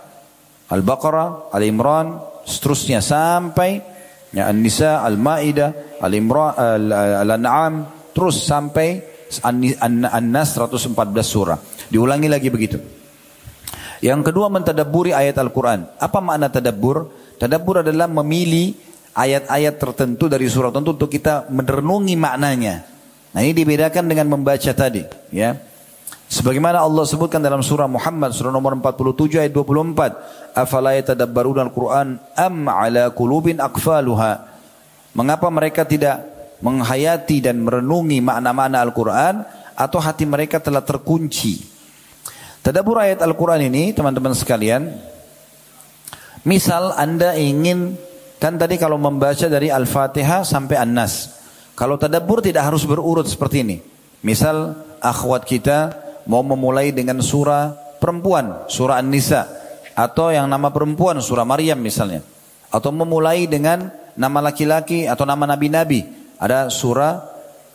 Al-Baqarah, Al-Imran, seterusnya sampai ya, An-Nisa, Al-Ma'idah, Al-Imran, Al-An'am, terus sampai An-Nas 114 surah. Diulangi lagi begitu. Yang kedua mentadaburi ayat Al-Quran. Apa makna tadabbur? Tadabbur adalah memilih ayat-ayat tertentu dari surat tertentu untuk kita merenungi maknanya. Nah ini dibedakan dengan membaca tadi. Ya. Sebagaimana Allah sebutkan dalam surah Muhammad surah nomor 47 ayat 24. Afala yatadabbaruna al-Quran am ala. Mengapa mereka tidak menghayati dan merenungi makna-makna Al-Quran atau hati mereka telah terkunci. Tadabur ayat Al-Quran ini teman-teman sekalian. Misal anda ingin Kan tadi kalau membaca dari Al-Fatihah sampai An-Nas. Kalau tadabbur tidak harus berurut seperti ini. Misal akhwat kita mau memulai dengan surah perempuan, surah An-Nisa. Atau yang nama perempuan, surah Maryam misalnya. Atau memulai dengan nama laki-laki atau nama nabi-nabi. Ada surah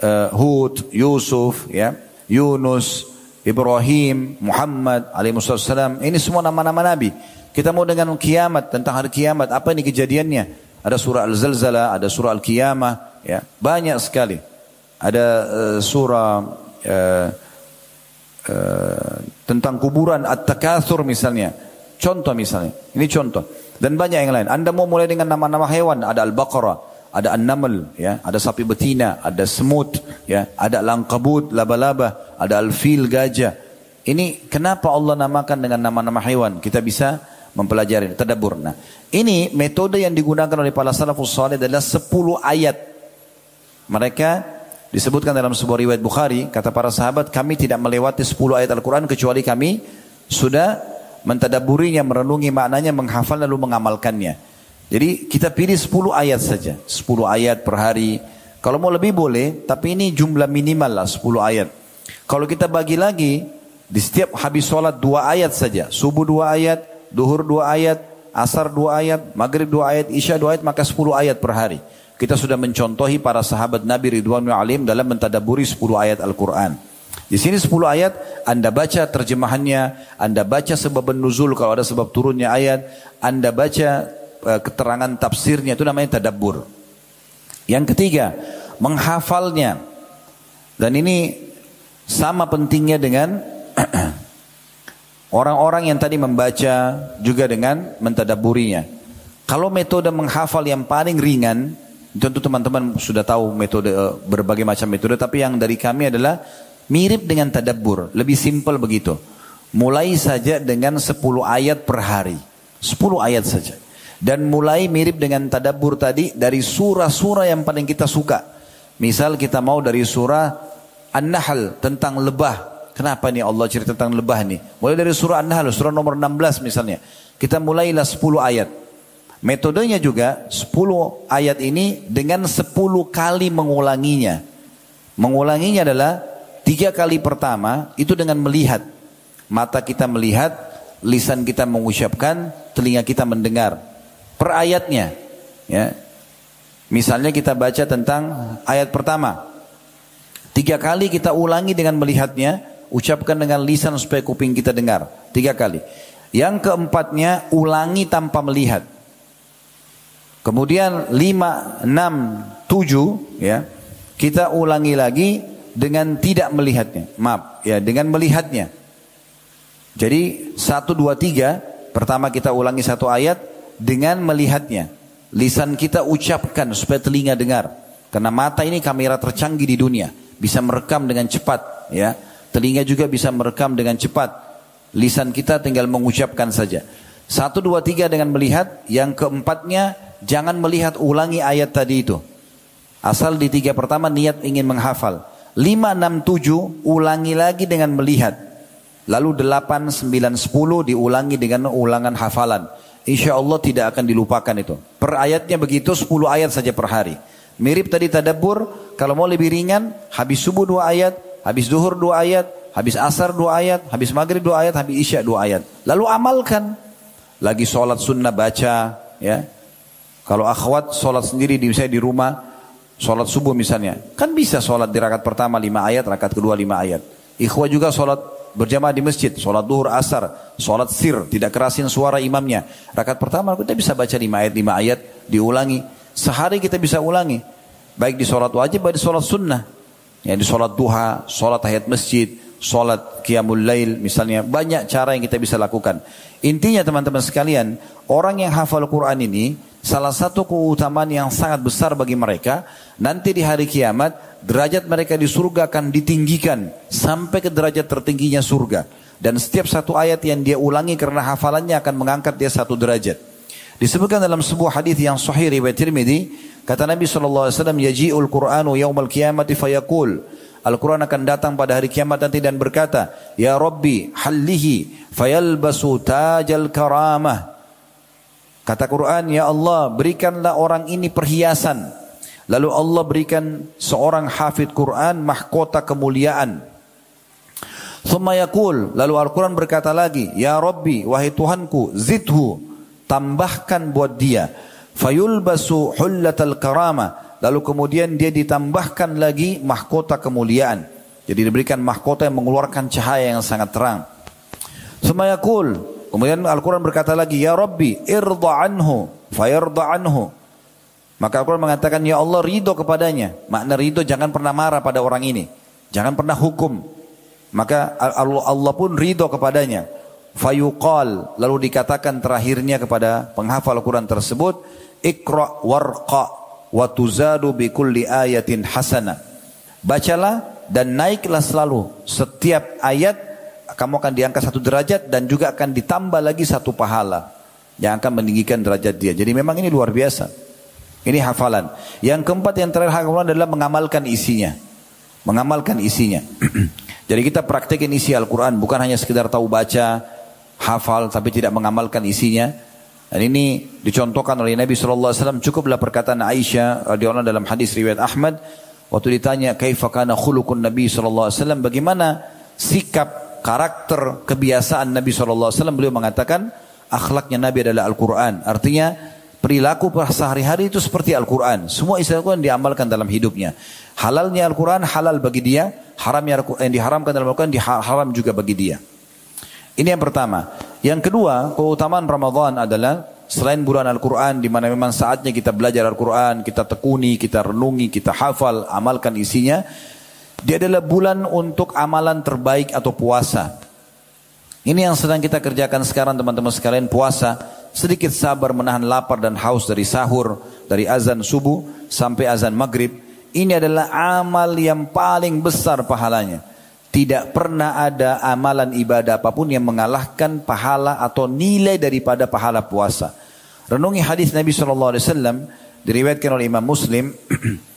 uh, Hud, Yusuf, ya, Yunus, Ibrahim, Muhammad, alaihi Ini semua nama-nama nabi. Kita mau dengan kiamat, tentang hari kiamat, apa ini kejadiannya? Ada surah Al-Zalzalah, ada surah Al-Qiyamah, ya. Banyak sekali. Ada uh, surah uh, uh, tentang kuburan At-Takatsur misalnya. Contoh misalnya. Ini contoh. Dan banyak yang lain. Anda mau mulai dengan nama-nama hewan, ada Al-Baqarah, ada An-Naml, ya, ada sapi betina, ada semut, ya, ada langkabut, laba-laba, ada al-fil, gajah. Ini kenapa Allah namakan dengan nama-nama hewan? Kita bisa mempelajari tadabbur. Nah, ini metode yang digunakan oleh para salafus saleh adalah 10 ayat. Mereka disebutkan dalam sebuah riwayat Bukhari, kata para sahabat, kami tidak melewati 10 ayat Al-Quran kecuali kami sudah mentadaburinya, merenungi maknanya, menghafal lalu mengamalkannya. Jadi kita pilih 10 ayat saja, 10 ayat per hari. Kalau mau lebih boleh, tapi ini jumlah minimal lah 10 ayat. Kalau kita bagi lagi, di setiap habis sholat dua ayat saja, subuh dua ayat, duhur dua ayat, asar dua ayat, maghrib dua ayat, isya dua ayat, maka sepuluh ayat per hari. Kita sudah mencontohi para sahabat Nabi Ridwan Alim dalam mentadaburi sepuluh ayat Al-Quran. Di sini sepuluh ayat, Anda baca terjemahannya, Anda baca sebab nuzul kalau ada sebab turunnya ayat, Anda baca uh, keterangan tafsirnya, itu namanya tadabbur. Yang ketiga, menghafalnya. Dan ini sama pentingnya dengan Orang-orang yang tadi membaca juga dengan mentadaburinya. Kalau metode menghafal yang paling ringan, tentu teman-teman sudah tahu metode eh, berbagai macam metode, tapi yang dari kami adalah mirip dengan tadabbur, lebih simpel begitu. Mulai saja dengan 10 ayat per hari. 10 ayat saja. Dan mulai mirip dengan tadabbur tadi dari surah-surah yang paling kita suka. Misal kita mau dari surah An-Nahl tentang lebah. Kenapa nih Allah cerita tentang lebah nih? Mulai dari surah An-Nahl, surah nomor 16 misalnya. Kita mulailah 10 ayat. Metodenya juga 10 ayat ini dengan 10 kali mengulanginya. Mengulanginya adalah tiga kali pertama itu dengan melihat. Mata kita melihat, lisan kita mengucapkan, telinga kita mendengar. Per ayatnya. Ya. Misalnya kita baca tentang ayat pertama. Tiga kali kita ulangi dengan melihatnya, Ucapkan dengan lisan supaya kuping kita dengar. Tiga kali. Yang keempatnya ulangi tanpa melihat. Kemudian lima, enam, tujuh ya kita ulangi lagi dengan tidak melihatnya. Maaf ya dengan melihatnya. Jadi satu dua tiga pertama kita ulangi satu ayat dengan melihatnya. Lisan kita ucapkan supaya telinga dengar. Karena mata ini kamera tercanggih di dunia bisa merekam dengan cepat ya Telinga juga bisa merekam dengan cepat. Lisan kita tinggal mengucapkan saja. Satu, dua, tiga dengan melihat. Yang keempatnya, jangan melihat ulangi ayat tadi itu. Asal di tiga pertama niat ingin menghafal. Lima, enam, tujuh, ulangi lagi dengan melihat. Lalu delapan, sembilan, sepuluh diulangi dengan ulangan hafalan. Insya Allah tidak akan dilupakan itu. Per ayatnya begitu, sepuluh ayat saja per hari. Mirip tadi tadabur, kalau mau lebih ringan, habis subuh dua ayat, habis duhur dua ayat, habis asar dua ayat, habis maghrib dua ayat, habis isya dua ayat. Lalu amalkan. Lagi sholat sunnah baca, ya. Kalau akhwat sholat sendiri di misalnya di rumah, sholat subuh misalnya, kan bisa sholat di rakaat pertama lima ayat, rakaat kedua lima ayat. Ikhwah juga sholat berjamaah di masjid, sholat duhur asar, sholat sir, tidak kerasin suara imamnya. Rakaat pertama kita bisa baca lima ayat, lima ayat, diulangi. Sehari kita bisa ulangi. Baik di sholat wajib, baik di sholat sunnah. Ya di sholat duha, sholat tahiyat masjid, sholat qiyamul lail misalnya banyak cara yang kita bisa lakukan. Intinya teman-teman sekalian, orang yang hafal Quran ini salah satu keutamaan yang sangat besar bagi mereka nanti di hari kiamat derajat mereka di surga akan ditinggikan sampai ke derajat tertingginya surga dan setiap satu ayat yang dia ulangi karena hafalannya akan mengangkat dia satu derajat. Disebutkan dalam sebuah hadis yang sahih riwayat Tirmidzi Kata Nabi SAW, Yaji'ul Qur'anu yawmal qiyamati fayaqul. Al-Quran akan datang pada hari kiamat nanti dan berkata, Ya Rabbi, hallihi fayalbasu tajal karamah. Kata Quran, Ya Allah, berikanlah orang ini perhiasan. Lalu Allah berikan seorang hafid Quran mahkota kemuliaan. Thumma yakul, lalu Al-Quran berkata lagi, Ya Rabbi, wahai Tuhanku, zidhu, tambahkan buat dia fayulbasu hullatal karama. Lalu kemudian dia ditambahkan lagi mahkota kemuliaan. Jadi diberikan mahkota yang mengeluarkan cahaya yang sangat terang. Semayakul kemudian Al-Quran berkata lagi ya Rabbi irda anhu fayarda anhu. Maka Al-Quran mengatakan ya Allah ridho kepadanya. Makna ridho jangan pernah marah pada orang ini. Jangan pernah hukum. Maka Allah pun ridho kepadanya. Fayuqal. Lalu dikatakan terakhirnya kepada penghafal Al-Quran tersebut ikra warqa wa tuzadu bi kulli ayatin hasana bacalah dan naiklah selalu setiap ayat kamu akan diangkat satu derajat dan juga akan ditambah lagi satu pahala yang akan meninggikan derajat dia. Jadi memang ini luar biasa. Ini hafalan. Yang keempat yang terakhir hafalan adalah mengamalkan isinya. Mengamalkan isinya. Jadi kita praktekin isi Al-Quran bukan hanya sekedar tahu baca, hafal tapi tidak mengamalkan isinya. Dan ini dicontohkan oleh Nabi SAW cukuplah perkataan Aisyah radhiyallahu dalam hadis riwayat Ahmad. Waktu ditanya kaifa kana khuluqun Nabi SAW bagaimana sikap karakter kebiasaan Nabi SAW beliau mengatakan akhlaknya Nabi adalah Al-Quran. Artinya perilaku sehari-hari itu seperti Al-Quran. Semua isi Al-Quran diamalkan dalam hidupnya. Halalnya Al-Quran halal bagi dia. Haramnya yang diharamkan dalam Al-Quran haram juga bagi dia ini yang pertama. Yang kedua, keutamaan Ramadan adalah selain bulan Al-Quran di mana memang saatnya kita belajar Al-Quran, kita tekuni, kita renungi, kita hafal, amalkan isinya. Dia adalah bulan untuk amalan terbaik atau puasa. Ini yang sedang kita kerjakan sekarang teman-teman sekalian puasa. Sedikit sabar menahan lapar dan haus dari sahur, dari azan subuh sampai azan maghrib. Ini adalah amal yang paling besar pahalanya. Tidak pernah ada amalan ibadah apa pun yang mengalahkan pahala atau nilai daripada pahala puasa. Renungi hadis Nabi SAW diriwayatkan oleh Imam Muslim.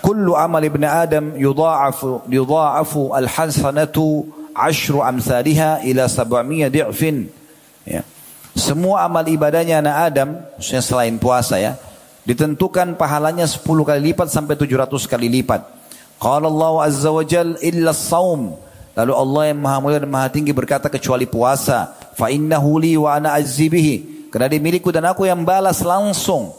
Kullu amal ibn Adam yudha'afu yudha'afu al-hasanatu ashru amsalha ila sab'amiyah di'fin. Ya. Semua amal ibadahnya anak Adam, selain puasa ya, ditentukan pahalanya 10 kali lipat sampai 700 kali lipat. Qala Allah Azza wa Jal illa saum. Lalu Allah yang maha mulia dan maha tinggi berkata kecuali puasa. Fa innahu li wa ana azzibihi. Karena dia milikku dan aku yang balas langsung.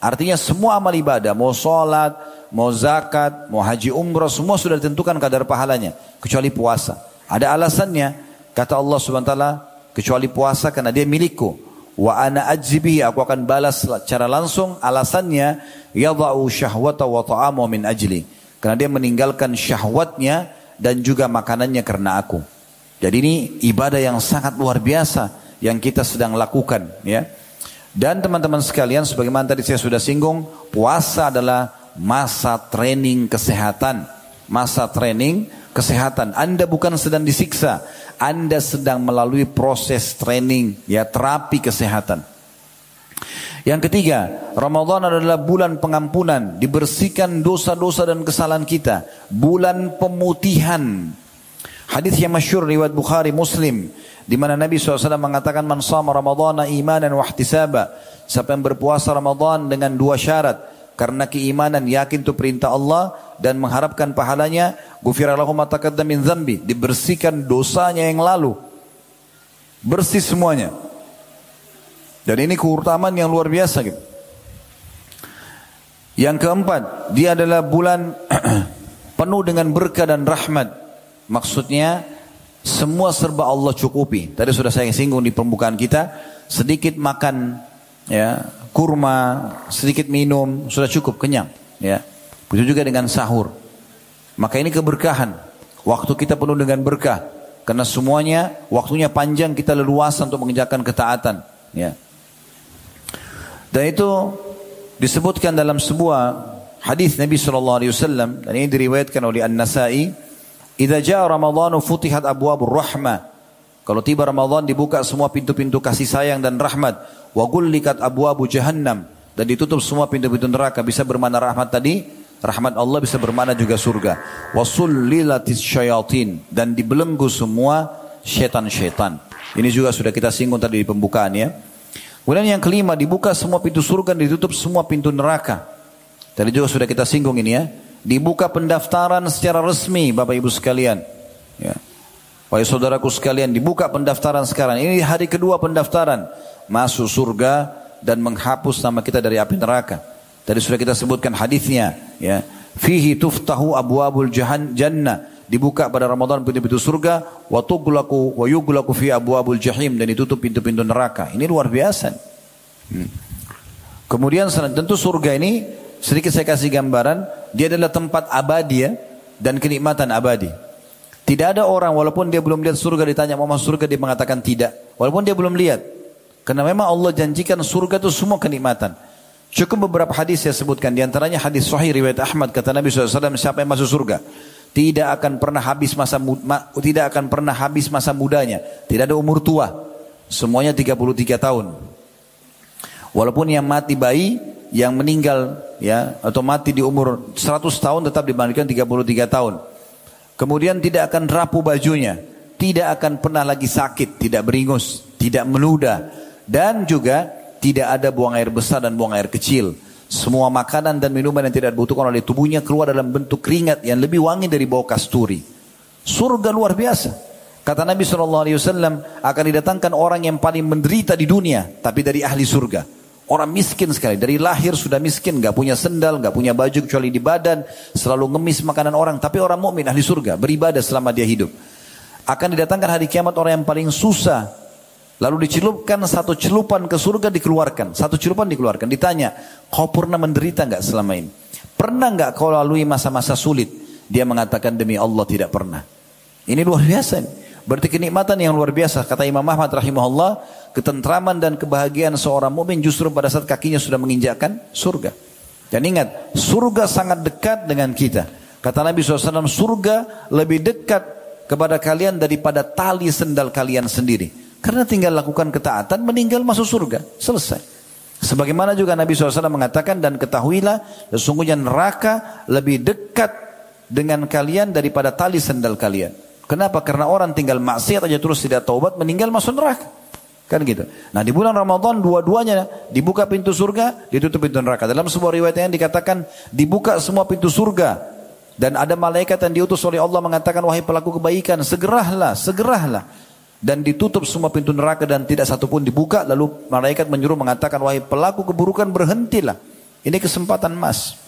Artinya semua amal ibadah, mau sholat, mau zakat, mau haji umrah, semua sudah ditentukan kadar pahalanya. Kecuali puasa. Ada alasannya, kata Allah subhanahu wa kecuali puasa karena dia milikku. Wa ana ajzibihi, aku akan balas secara langsung. Alasannya, yadha'u syahwata wa ta'amu min ajli karena dia meninggalkan syahwatnya dan juga makanannya karena aku. Jadi ini ibadah yang sangat luar biasa yang kita sedang lakukan ya. Dan teman-teman sekalian sebagaimana tadi saya sudah singgung, puasa adalah masa training kesehatan. Masa training kesehatan. Anda bukan sedang disiksa, Anda sedang melalui proses training ya terapi kesehatan. Yang ketiga, Ramadan adalah bulan pengampunan, dibersihkan dosa-dosa dan kesalahan kita. Bulan pemutihan. Hadis yang masyur riwayat Bukhari Muslim di mana Nabi SAW mengatakan man sama Ramadan imanan wa ihtisaba. Siapa yang berpuasa Ramadan dengan dua syarat karena keimanan yakin itu perintah Allah dan mengharapkan pahalanya gufira lahu ma min zambi dibersihkan dosanya yang lalu bersih semuanya dan ini keutamaan yang luar biasa gitu. Yang keempat, dia adalah bulan penuh dengan berkah dan rahmat. Maksudnya semua serba Allah cukupi. Tadi sudah saya singgung di pembukaan kita, sedikit makan ya, kurma, sedikit minum sudah cukup kenyang, ya. Begitu juga dengan sahur. Maka ini keberkahan. Waktu kita penuh dengan berkah karena semuanya waktunya panjang kita leluasa untuk mengerjakan ketaatan, ya. Dan itu disebutkan dalam sebuah hadis Nabi sallallahu alaihi wasallam dan ini diriwayatkan oleh An-Nasa'i, "Idza jaa Ramadan futihat abwabur rahmah." Kalau tiba Ramadan dibuka semua pintu-pintu kasih sayang dan rahmat. Wa gullikat abwabu jahannam dan ditutup semua pintu-pintu neraka. Bisa bermana rahmat tadi, rahmat Allah bisa bermana juga surga. Wa sullilatis syayatin dan dibelenggu semua syaitan-syaitan. Ini juga sudah kita singgung tadi di pembukaan ya. Kemudian yang kelima dibuka semua pintu surga dan ditutup semua pintu neraka. Tadi juga sudah kita singgung ini ya. Dibuka pendaftaran secara resmi Bapak Ibu sekalian. Ya. Wahai saudaraku sekalian dibuka pendaftaran sekarang. Ini hari kedua pendaftaran. Masuk surga dan menghapus nama kita dari api neraka. Tadi sudah kita sebutkan hadisnya. Ya. Fihi tuftahu abu abul jahan jannah dibuka pada Ramadan pintu-pintu surga, wa tughlaqu wa yughlaqu fi abwabul jahim dan ditutup pintu-pintu neraka. Ini luar biasa. Hmm. Kemudian tentu surga ini sedikit saya kasih gambaran, dia adalah tempat abadi ya dan kenikmatan abadi. Tidak ada orang walaupun dia belum lihat surga ditanya mau masuk surga dia mengatakan tidak. Walaupun dia belum lihat. Karena memang Allah janjikan surga itu semua kenikmatan. Cukup beberapa hadis saya sebutkan. Di antaranya hadis sahih riwayat Ahmad. Kata Nabi SAW siapa yang masuk surga tidak akan pernah habis masa tidak akan pernah habis masa mudanya, tidak ada umur tua. semuanya 33 tahun. Walaupun yang mati bayi, yang meninggal ya atau mati di umur 100 tahun tetap dimandikan 33 tahun. Kemudian tidak akan rapuh bajunya, tidak akan pernah lagi sakit, tidak beringus, tidak meludah dan juga tidak ada buang air besar dan buang air kecil. Semua makanan dan minuman yang tidak dibutuhkan oleh tubuhnya keluar dalam bentuk keringat yang lebih wangi dari bau kasturi. Surga luar biasa. Kata Nabi SAW akan didatangkan orang yang paling menderita di dunia, tapi dari ahli surga. Orang miskin sekali, dari lahir sudah miskin, gak punya sendal, gak punya baju kecuali di badan, selalu ngemis makanan orang. Tapi orang mukmin ahli surga, beribadah selama dia hidup. Akan didatangkan hari kiamat orang yang paling susah. Lalu dicelupkan satu celupan ke surga dikeluarkan. Satu celupan dikeluarkan. Ditanya, kau pernah menderita gak selama ini? Pernah gak kau lalui masa-masa sulit? Dia mengatakan demi Allah tidak pernah. Ini luar biasa. Nih. Berarti kenikmatan yang luar biasa. Kata Imam Ahmad rahimahullah, ketentraman dan kebahagiaan seorang mukmin justru pada saat kakinya sudah menginjakkan surga. Dan ingat, surga sangat dekat dengan kita. Kata Nabi SAW, surga lebih dekat kepada kalian daripada tali sendal kalian sendiri. Karena tinggal lakukan ketaatan, meninggal masuk surga. Selesai. Sebagaimana juga Nabi SAW mengatakan dan ketahuilah sesungguhnya neraka lebih dekat dengan kalian daripada tali sendal kalian. Kenapa? Karena orang tinggal maksiat aja terus tidak taubat, meninggal masuk neraka. Kan gitu. Nah di bulan Ramadan dua-duanya dibuka pintu surga, ditutup pintu neraka. Dalam sebuah riwayat yang dikatakan dibuka semua pintu surga. Dan ada malaikat yang diutus oleh Allah mengatakan, wahai pelaku kebaikan, segeralah, segeralah. Dan ditutup semua pintu neraka dan tidak satu pun dibuka. Lalu malaikat menyuruh mengatakan, wahai pelaku keburukan berhentilah. Ini kesempatan emas.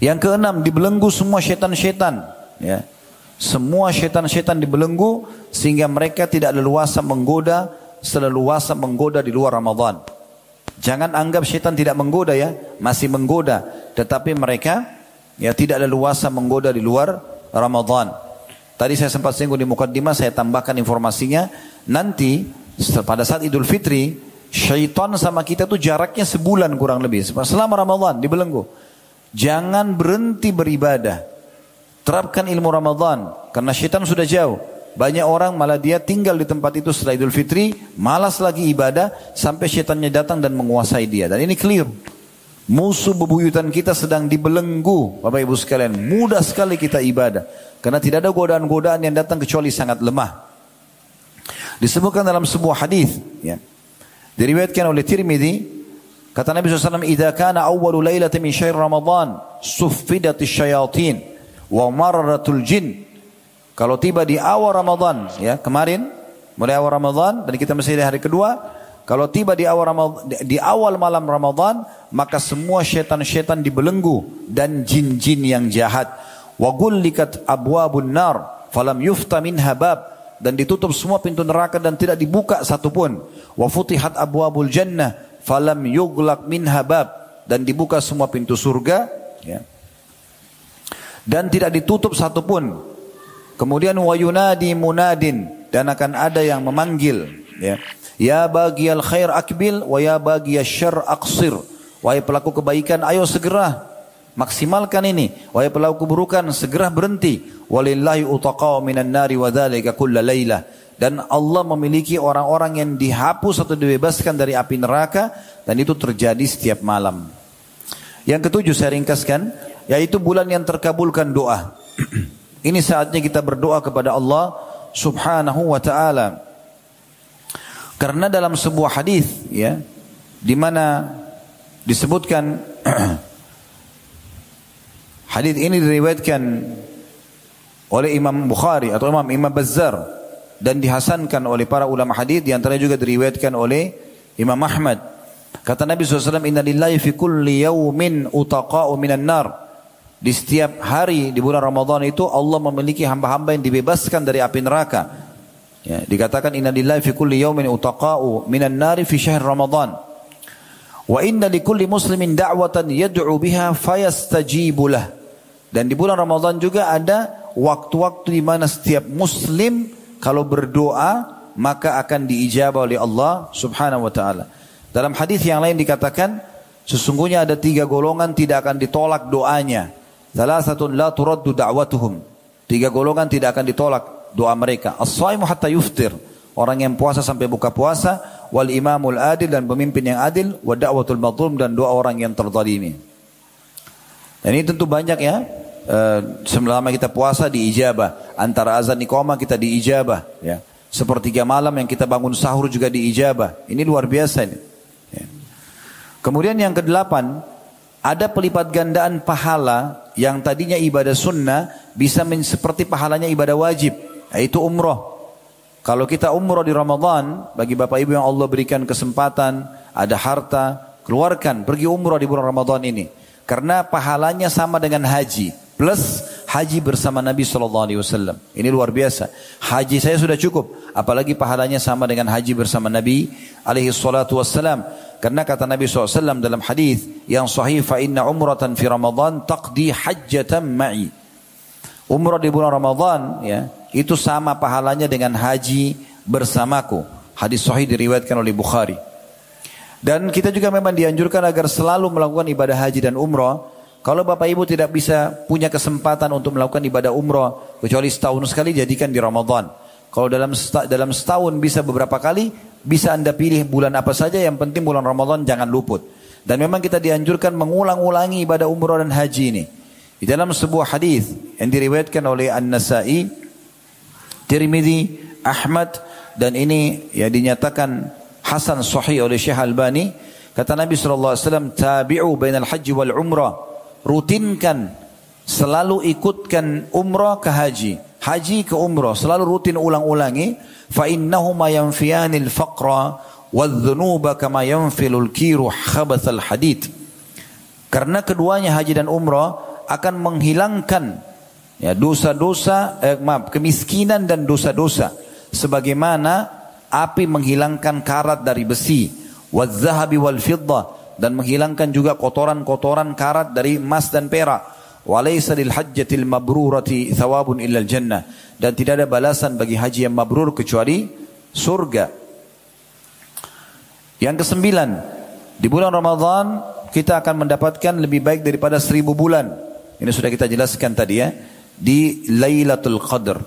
Yang keenam, dibelenggu semua setan-setan. Ya. Semua setan-setan dibelenggu sehingga mereka tidak leluasa menggoda, seleluasa menggoda di luar Ramadan. Jangan anggap setan tidak menggoda ya, masih menggoda, tetapi mereka ya tidak leluasa menggoda di luar Ramadan. Tadi saya sempat singgung di mukaddimah, saya tambahkan informasinya. Nanti pada saat Idul Fitri, syaitan sama kita tuh jaraknya sebulan kurang lebih. Selama Ramadan dibelenggu. Jangan berhenti beribadah. Terapkan ilmu Ramadan karena syaitan sudah jauh. Banyak orang malah dia tinggal di tempat itu setelah Idul Fitri, malas lagi ibadah sampai syaitannya datang dan menguasai dia. Dan ini clear. Musuh bebuyutan kita sedang dibelenggu, Bapak Ibu sekalian. Mudah sekali kita ibadah karena tidak ada godaan-godaan yang datang kecuali sangat lemah. Disebutkan dalam sebuah hadis, ya. Diriwayatkan oleh Tirmidzi, kata Nabi SAW, "Idza kana awwalu lailatin min syahr Ramadan, suffidat syayatin." wa marratul jin. Kalau tiba di awal Ramadan, ya kemarin mulai awal Ramadan dan kita masih di hari kedua, kalau tiba di awal Ramadan, di awal malam Ramadan, maka semua syaitan-syaitan dibelenggu dan jin-jin yang jahat. Wa gullikat abwabun nar falam yufta minha bab dan ditutup semua pintu neraka dan tidak dibuka satupun. Wa futihat abwabul jannah falam yuglak minha bab dan dibuka semua pintu surga ya dan tidak ditutup satupun. Kemudian wayunadi munadin dan akan ada yang memanggil ya. Ya bagi al khair akbil wa ya bagi syar aqsir. Wahai pelaku kebaikan ayo segera maksimalkan ini. Wahai pelaku keburukan segera berhenti. Walillahi utaqau minan nari wa dzalika kulla lailah. Dan Allah memiliki orang-orang yang dihapus atau dibebaskan dari api neraka dan itu terjadi setiap malam. Yang ketujuh saya ringkaskan, yaitu bulan yang terkabulkan doa. Ini saatnya kita berdoa kepada Allah Subhanahu wa taala. Karena dalam sebuah hadis ya di mana disebutkan hadis ini diriwayatkan oleh Imam Bukhari atau Imam Imam Bazzar dan dihasankan oleh para ulama hadis di antaranya juga diriwayatkan oleh Imam Ahmad. Kata Nabi SAW, Inna lillahi fi kulli yawmin utaqa'u minan nar. Di setiap hari di bulan Ramadan itu Allah memiliki hamba-hamba yang dibebaskan dari api neraka. Ya, dikatakan inna lillahi fi kulli yawmin utaqa'u minan nari fi syahr Ramadan. Wa inna li kulli muslimin da'watan yad'u biha fayastajibu lah. Dan di bulan Ramadan juga ada waktu-waktu di mana setiap muslim kalau berdoa maka akan diijabah oleh Allah Subhanahu wa taala. Dalam hadis yang lain dikatakan sesungguhnya ada tiga golongan tidak akan ditolak doanya. Thalathatun la turaddu da'watuhum. Tiga golongan tidak akan ditolak doa mereka. As-saimu hatta yuftir. Orang yang puasa sampai buka puasa, wal imamul adil dan pemimpin yang adil, wa da'watul mazlum dan doa orang yang terzalimi. Dan ini tentu banyak ya. Uh, selama kita puasa diijabah, antara azan iqamah kita diijabah ya. Sepertiga malam yang kita bangun sahur juga diijabah. Ini luar biasa ini. Ya. Kemudian yang kedelapan, ada pelipat gandaan pahala yang tadinya ibadah sunnah bisa seperti pahalanya ibadah wajib, yaitu umroh. Kalau kita umroh di Ramadan, bagi bapak ibu yang Allah berikan kesempatan, ada harta, keluarkan, pergi umroh di bulan Ramadan ini. Karena pahalanya sama dengan haji, plus haji bersama Nabi Shallallahu Alaihi Wasallam. Ini luar biasa. Haji saya sudah cukup, apalagi pahalanya sama dengan haji bersama Nabi Alaihi Wasallam. Karena kata Nabi SAW dalam hadis yang sahih, fa inna umratan fi Ramadan taqdi hajjatan ma'i. Umrah di bulan Ramadan ya, itu sama pahalanya dengan haji bersamaku. Hadis sahih diriwayatkan oleh Bukhari. Dan kita juga memang dianjurkan agar selalu melakukan ibadah haji dan umrah. Kalau Bapak Ibu tidak bisa punya kesempatan untuk melakukan ibadah umrah kecuali setahun sekali jadikan di Ramadan. Kalau dalam dalam setahun bisa beberapa kali, bisa Anda pilih bulan apa saja yang penting bulan Ramadan jangan luput. Dan memang kita dianjurkan mengulang-ulangi ibadah umrah dan haji ini. Di dalam sebuah hadis yang diriwayatkan oleh An-Nasa'i Tirmidzi, Ahmad dan ini ya dinyatakan Hasan sahih oleh Syekh Albani. Kata Nabi sallallahu alaihi wasallam tabi'u bainal haji wal umrah. Rutinkan selalu ikutkan umrah ke haji. Haji ke umrah selalu rutin ulang-ulangi. Fa innahuma yanfiyanil faqra wadh-dhunuba kama yanfilul kiru khabathal hadid karena keduanya haji dan umrah akan menghilangkan ya dosa-dosa eh, maaf kemiskinan dan dosa-dosa. Sebagaimana api menghilangkan karat dari besi. Wadzahabi wal fiddah dan menghilangkan juga kotoran-kotoran karat dari emas dan perak. Walaysa lil hajjatil mabrurati thawabun illal jannah. Dan tidak ada balasan bagi haji yang mabrur kecuali surga. Yang kesembilan di bulan Ramadan kita akan mendapatkan lebih baik daripada seribu bulan. Ini sudah kita jelaskan tadi ya. Di Lailatul Qadar.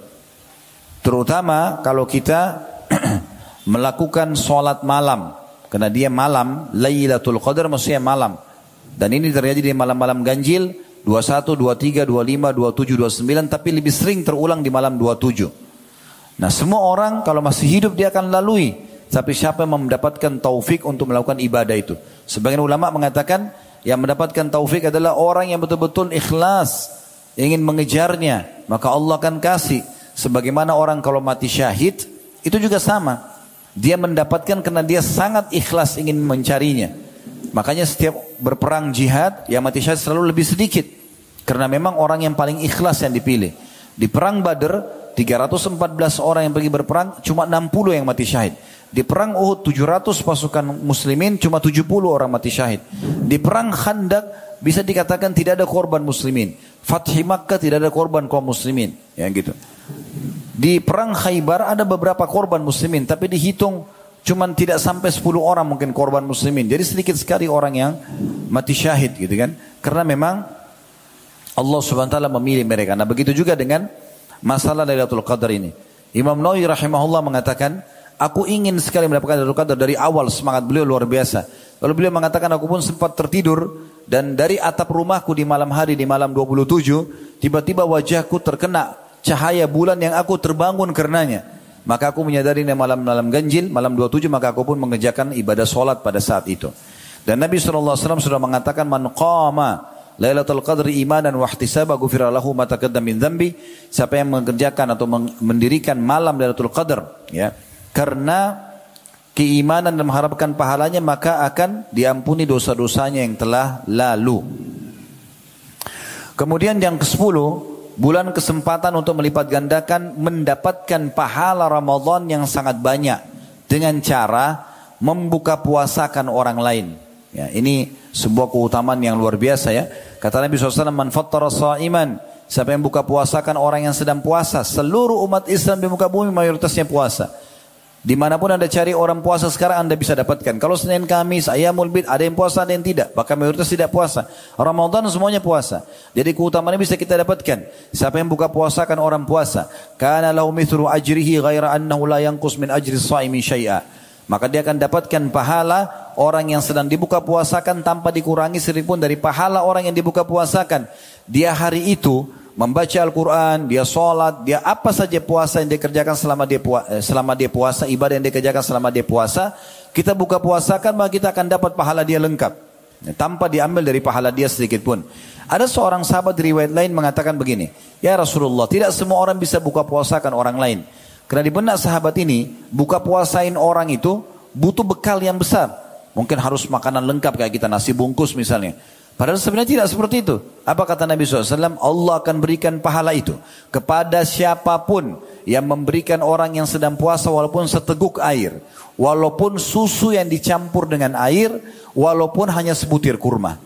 Terutama kalau kita melakukan sholat malam. Karena dia malam, Lailatul Qadar maksudnya malam. Dan ini terjadi di malam-malam ganjil, 21, 23, 25, 27, 29, tapi lebih sering terulang di malam 27. Nah semua orang kalau masih hidup dia akan lalui. Tapi siapa yang mendapatkan taufik untuk melakukan ibadah itu? Sebagian ulama mengatakan yang mendapatkan taufik adalah orang yang betul-betul ikhlas ingin mengejarnya, maka Allah akan kasih. Sebagaimana orang kalau mati syahid, itu juga sama. Dia mendapatkan karena dia sangat ikhlas ingin mencarinya. Makanya setiap berperang jihad, yang mati syahid selalu lebih sedikit. Karena memang orang yang paling ikhlas yang dipilih. Di perang Badr, 314 orang yang pergi berperang, cuma 60 yang mati syahid. Di perang Uhud 700 pasukan muslimin cuma 70 orang mati syahid. Di perang Khandak bisa dikatakan tidak ada korban muslimin. Fathi Makkah tidak ada korban kaum muslimin. Ya gitu. Di perang Khaybar ada beberapa korban muslimin. Tapi dihitung cuma tidak sampai 10 orang mungkin korban muslimin. Jadi sedikit sekali orang yang mati syahid gitu kan. Karena memang Allah subhanahu wa ta'ala memilih mereka. Nah begitu juga dengan masalah Lailatul Qadar ini. Imam Nawawi rahimahullah mengatakan, aku ingin sekali mendapatkan Lailatul Qadar dari awal semangat beliau luar biasa. Lalu beliau mengatakan aku pun sempat tertidur dan dari atap rumahku di malam hari di malam 27 tiba-tiba wajahku terkena cahaya bulan yang aku terbangun karenanya. Maka aku menyadari malam-malam ganjil, malam 27 maka aku pun mengerjakan ibadah solat pada saat itu. Dan Nabi SAW sudah mengatakan man qama Lailatul Qadri imanan wa ihtisaba ghufira lahu ma taqaddama min dzambi. Siapa yang mengerjakan atau mendirikan malam Lailatul Qadar ya. Karena keimanan dan mengharapkan pahalanya maka akan diampuni dosa-dosanya yang telah lalu. Kemudian yang ke-10, bulan kesempatan untuk melipat gandakan mendapatkan pahala Ramadan yang sangat banyak dengan cara membuka puasakan orang lain. Ya, ini sebuah keutamaan yang luar biasa ya. Kata Nabi SAW, Man sa'iman. Siapa yang buka puasakan orang yang sedang puasa. Seluruh umat Islam di muka bumi mayoritasnya puasa. Di mana pun anda cari orang puasa sekarang anda bisa dapatkan. Kalau Senin Kamis, Ayamul Bid, ada yang puasa, ada yang tidak. Bahkan mayoritas tidak puasa. Ramadan semuanya puasa. Jadi keutamaan bisa kita dapatkan. Siapa yang buka puasa kan orang puasa. Karena lau mithru ajrihi ghaira annahu la yanqus min ajri saimi syai'a. Maka dia akan dapatkan pahala orang yang sedang dibuka puasakan tanpa dikurangi pun dari pahala orang yang dibuka puasakan. Dia hari itu membaca Al-Quran, dia sholat, dia apa saja puasa yang dia kerjakan selama dia, puasa, eh, selama dia puasa, ibadah yang dia kerjakan selama dia puasa, kita buka puasakan maka kita akan dapat pahala dia lengkap. Ya, tanpa diambil dari pahala dia sedikit pun. Ada seorang sahabat di riwayat lain mengatakan begini, Ya Rasulullah, tidak semua orang bisa buka puasakan orang lain. Karena di benak sahabat ini, buka puasain orang itu butuh bekal yang besar. Mungkin harus makanan lengkap kayak kita nasi bungkus misalnya. Padahal sebenarnya tidak seperti itu. Apa kata Nabi SAW? Allah akan berikan pahala itu kepada siapa pun yang memberikan orang yang sedang puasa walaupun seteguk air. Walaupun susu yang dicampur dengan air, walaupun hanya sebutir kurma.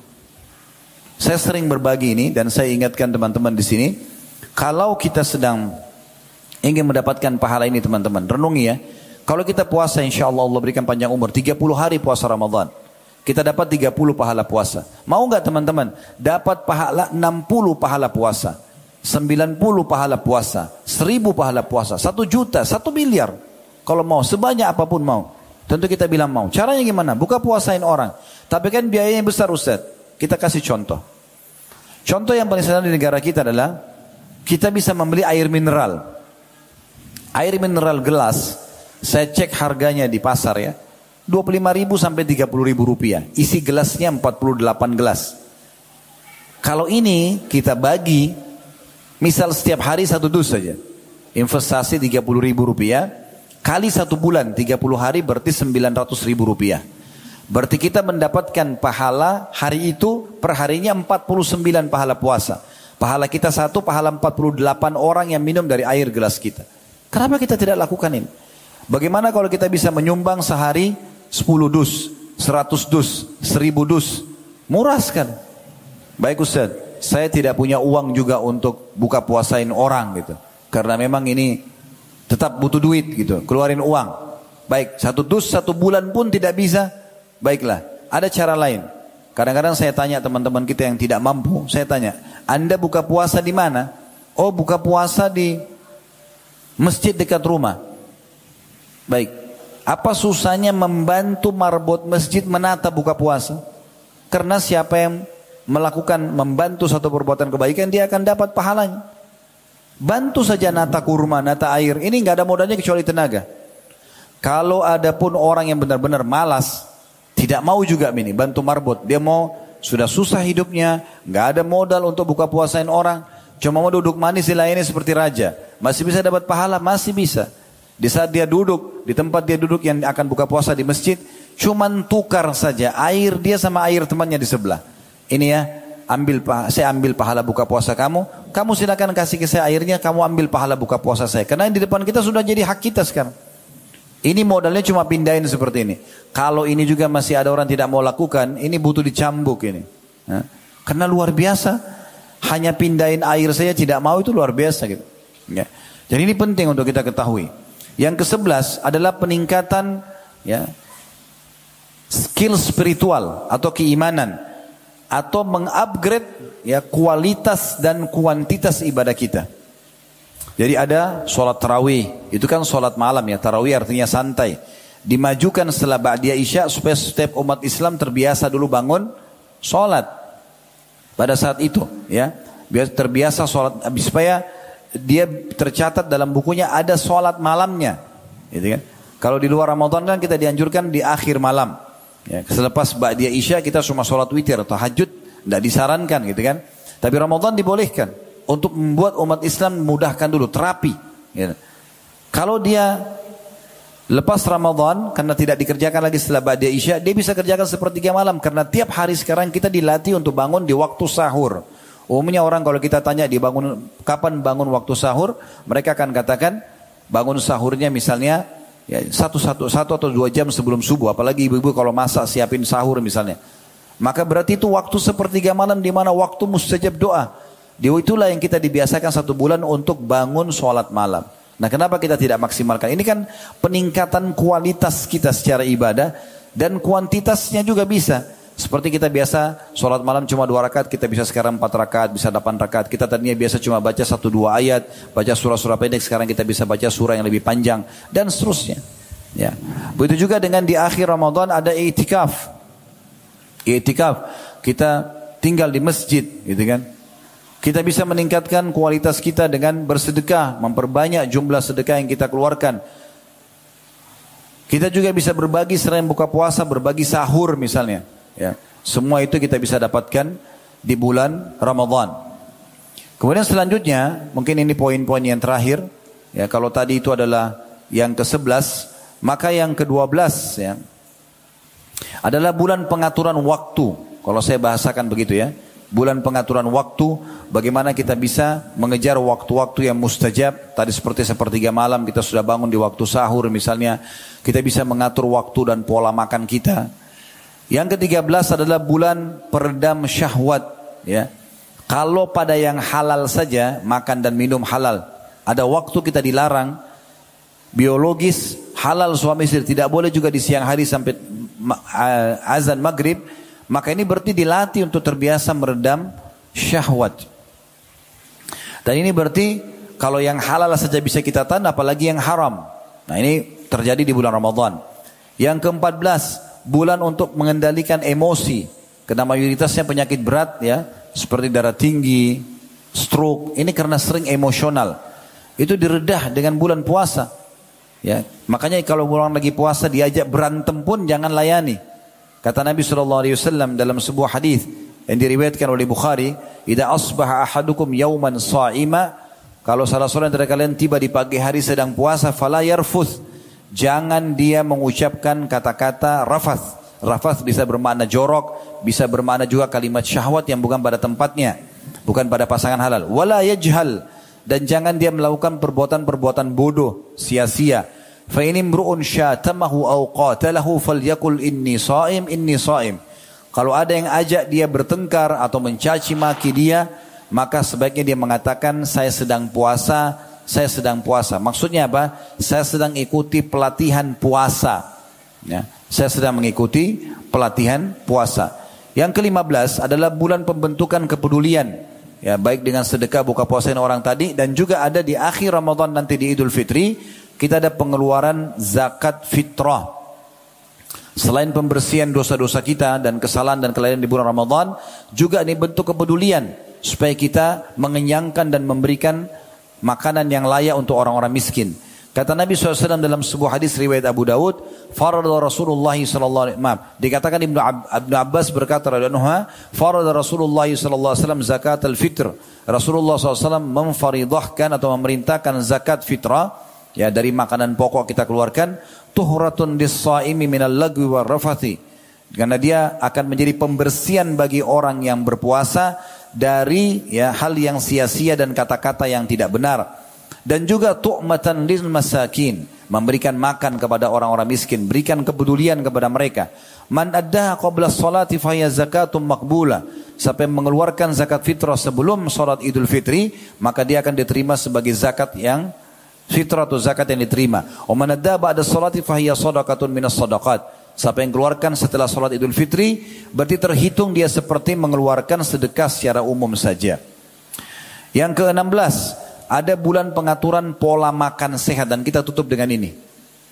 Saya sering berbagi ini dan saya ingatkan teman-teman di sini. Kalau kita sedang ingin mendapatkan pahala ini teman-teman, renungi ya. Kalau kita puasa insya Allah Allah berikan panjang umur, 30 hari puasa Ramadan. Kita dapat 30 pahala puasa. Mau nggak teman-teman? Dapat pahala 60 pahala puasa. 90 pahala puasa. 1000 pahala puasa. 1 juta, 1 miliar. Kalau mau, sebanyak apa pun mau. Tentu kita bilang mau. Caranya gimana? Buka puasain orang. Tapi kan biayanya besar Ustaz. Kita kasih contoh. Contoh yang paling sederhana di negara kita adalah kita bisa membeli air mineral. Air mineral gelas, saya cek harganya di pasar ya. 25 ribu sampai 30 ribu rupiah. Isi gelasnya 48 gelas. Kalau ini kita bagi, misal setiap hari satu dus saja. Investasi 30 ribu rupiah, kali satu bulan 30 hari berarti 900 ribu rupiah. Berarti kita mendapatkan pahala hari itu per harinya 49 pahala puasa. Pahala kita satu, pahala 48 orang yang minum dari air gelas kita. Kenapa kita tidak lakukan ini? Bagaimana kalau kita bisa menyumbang sehari 10 dus, 100 dus, 1000 dus. Murah sekali. Baik Ustaz, saya tidak punya uang juga untuk buka puasain orang gitu. Karena memang ini tetap butuh duit gitu, keluarin uang. Baik, satu dus satu bulan pun tidak bisa. Baiklah, ada cara lain. Kadang-kadang saya tanya teman-teman kita yang tidak mampu, saya tanya, Anda buka puasa di mana? Oh, buka puasa di masjid dekat rumah. Baik, apa susahnya membantu marbot masjid menata buka puasa? Karena siapa yang melakukan membantu satu perbuatan kebaikan dia akan dapat pahalanya. Bantu saja nata kurma, nata air. Ini nggak ada modalnya kecuali tenaga. Kalau ada pun orang yang benar-benar malas, tidak mau juga ini bantu marbot. Dia mau sudah susah hidupnya, nggak ada modal untuk buka puasain orang. Cuma mau duduk manis dilayani seperti raja. Masih bisa dapat pahala, masih bisa. Di saat dia duduk, di tempat dia duduk yang akan buka puasa di masjid, cuman tukar saja air dia sama air temannya di sebelah. Ini ya, ambil saya ambil pahala buka puasa kamu, kamu silakan kasih ke saya airnya, kamu ambil pahala buka puasa saya. Karena di depan kita sudah jadi hak kita sekarang. Ini modalnya cuma pindahin seperti ini. Kalau ini juga masih ada orang tidak mau lakukan, ini butuh dicambuk ini. Karena luar biasa, hanya pindahin air saya tidak mau itu luar biasa gitu. Ya. Jadi ini penting untuk kita ketahui. Yang ke-11 adalah peningkatan ya skill spiritual atau keimanan atau mengupgrade ya kualitas dan kuantitas ibadah kita. Jadi ada sholat tarawih, itu kan sholat malam ya, tarawih artinya santai. Dimajukan setelah ba'diyah isya supaya setiap umat Islam terbiasa dulu bangun sholat. Pada saat itu ya, biar terbiasa sholat, supaya dia tercatat dalam bukunya ada sholat malamnya. Gitu kan? Kalau di luar Ramadan kan kita dianjurkan di akhir malam. Ya, selepas dia isya kita cuma sholat witir atau hajud, tidak disarankan gitu kan. Tapi Ramadan dibolehkan untuk membuat umat Islam memudahkan dulu terapi. Gitu. Kalau dia lepas Ramadan karena tidak dikerjakan lagi setelah dia isya, dia bisa kerjakan sepertiga malam karena tiap hari sekarang kita dilatih untuk bangun di waktu sahur. Umumnya orang kalau kita tanya di bangun kapan bangun waktu sahur, mereka akan katakan bangun sahurnya misalnya ya, satu, satu, satu atau dua jam sebelum subuh. Apalagi ibu-ibu kalau masak siapin sahur misalnya. Maka berarti itu waktu sepertiga malam di mana waktu mustajab doa. Di itulah yang kita dibiasakan satu bulan untuk bangun sholat malam. Nah kenapa kita tidak maksimalkan? Ini kan peningkatan kualitas kita secara ibadah dan kuantitasnya juga bisa. Seperti kita biasa sholat malam cuma dua rakaat, kita bisa sekarang empat rakaat, bisa delapan rakaat. Kita tadinya biasa cuma baca satu dua ayat, baca surah-surah pendek, sekarang kita bisa baca surah yang lebih panjang dan seterusnya. Ya, begitu juga dengan di akhir Ramadan ada itikaf. Itikaf kita tinggal di masjid, gitu kan? Kita bisa meningkatkan kualitas kita dengan bersedekah, memperbanyak jumlah sedekah yang kita keluarkan. Kita juga bisa berbagi selain buka puasa, berbagi sahur misalnya. Ya, semua itu kita bisa dapatkan di bulan Ramadan. Kemudian selanjutnya, mungkin ini poin-poin yang terakhir. Ya, kalau tadi itu adalah yang ke-11, maka yang ke-12 ya adalah bulan pengaturan waktu. Kalau saya bahasakan begitu ya. Bulan pengaturan waktu, bagaimana kita bisa mengejar waktu-waktu yang mustajab. Tadi seperti sepertiga malam kita sudah bangun di waktu sahur misalnya. Kita bisa mengatur waktu dan pola makan kita. Yang ketiga belas adalah bulan peredam syahwat. Ya. Kalau pada yang halal saja, makan dan minum halal. Ada waktu kita dilarang, biologis, halal suami istri. Tidak boleh juga di siang hari sampai azan maghrib. Maka ini berarti dilatih untuk terbiasa meredam syahwat. Dan ini berarti kalau yang halal saja bisa kita tahan, apalagi yang haram. Nah ini terjadi di bulan Ramadan. Yang keempat belas, bulan untuk mengendalikan emosi. Karena mayoritasnya penyakit berat ya, seperti darah tinggi, stroke, ini karena sering emosional. Itu diredah dengan bulan puasa. Ya, makanya kalau orang lagi puasa diajak berantem pun jangan layani. Kata Nabi SAW dalam sebuah hadis yang diriwayatkan oleh Bukhari, "Idza asbaha ahadukum yauman sha'ima" Kalau salah seorang dari kalian tiba di pagi hari sedang puasa, fala yarfuth Jangan dia mengucapkan kata-kata rafath. Rafath bisa bermakna jorok, bisa bermakna juga kalimat syahwat yang bukan pada tempatnya, bukan pada pasangan halal. Wala yajhal dan jangan dia melakukan perbuatan-perbuatan bodoh, sia-sia. Fa in imru'un syatamahu aw qatalahu falyakul inni shaim inni shaim. Kalau ada yang ajak dia bertengkar atau mencaci maki dia, maka sebaiknya dia mengatakan saya sedang puasa, saya sedang puasa. Maksudnya apa? Saya sedang ikuti pelatihan puasa. Ya, saya sedang mengikuti pelatihan puasa. Yang kelima belas adalah bulan pembentukan kepedulian. Ya, baik dengan sedekah buka puasa orang tadi dan juga ada di akhir Ramadan nanti di Idul Fitri kita ada pengeluaran zakat fitrah. Selain pembersihan dosa-dosa kita dan kesalahan dan kelainan di bulan Ramadan, juga ini bentuk kepedulian supaya kita mengenyangkan dan memberikan makanan yang layak untuk orang-orang miskin. Kata Nabi SAW dalam sebuah hadis riwayat Abu Dawud, Farada Rasulullah SAW, maaf, dikatakan Ibnu Ab, Abbas berkata, Farada Rasulullah SAW zakat al-fitr. Rasulullah SAW memfaridahkan atau memerintahkan zakat fitrah, ya dari makanan pokok kita keluarkan, tuhratun dis-saimi minal lagwi wa rafathi. Karena dia akan menjadi pembersihan bagi orang yang berpuasa dari ya hal yang sia-sia dan kata-kata yang tidak benar. Dan juga tu'matan lil masakin memberikan makan kepada orang-orang miskin berikan kepedulian kepada mereka. Man addaha qabla salati fahiya zakatun maqbula yang mengeluarkan zakat fitrah sebelum salat Idul Fitri maka dia akan diterima sebagai zakat yang fitrah atau zakat yang diterima. Wa man addaha ba'da salati fahiya sadaqatun minas sadaqat Siapa yang keluarkan setelah sholat idul fitri, berarti terhitung dia seperti mengeluarkan sedekah secara umum saja. Yang ke-16, ada bulan pengaturan pola makan sehat dan kita tutup dengan ini.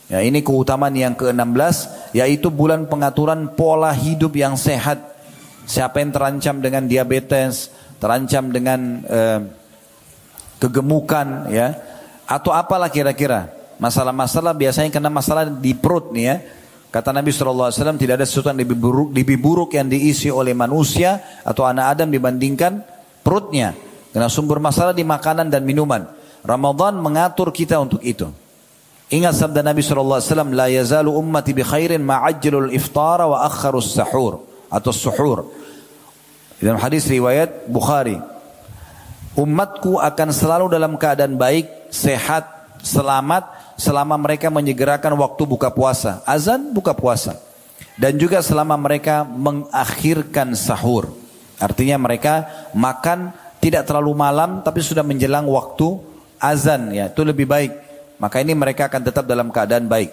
Ya, ini keutamaan yang ke-16 yaitu bulan pengaturan pola hidup yang sehat. Siapa yang terancam dengan diabetes, terancam dengan eh, kegemukan ya atau apalah kira-kira. Masalah-masalah biasanya kena masalah di perut nih ya Kata Nabi SAW tidak ada sesuatu yang lebih buruk, lebih buruk yang diisi oleh manusia atau anak Adam dibandingkan perutnya. Karena sumber masalah di makanan dan minuman. Ramadan mengatur kita untuk itu. Ingat sabda Nabi SAW, La yazalu ummati bi khairin ma'ajjalul iftara wa akharus sahur. Atau suhur. Dalam hadis riwayat Bukhari. Umatku akan selalu dalam keadaan baik, sehat, selamat, selama mereka menyegerakan waktu buka puasa. Azan buka puasa. Dan juga selama mereka mengakhirkan sahur. Artinya mereka makan tidak terlalu malam tapi sudah menjelang waktu azan ya. Itu lebih baik maka ini mereka akan tetap dalam keadaan baik.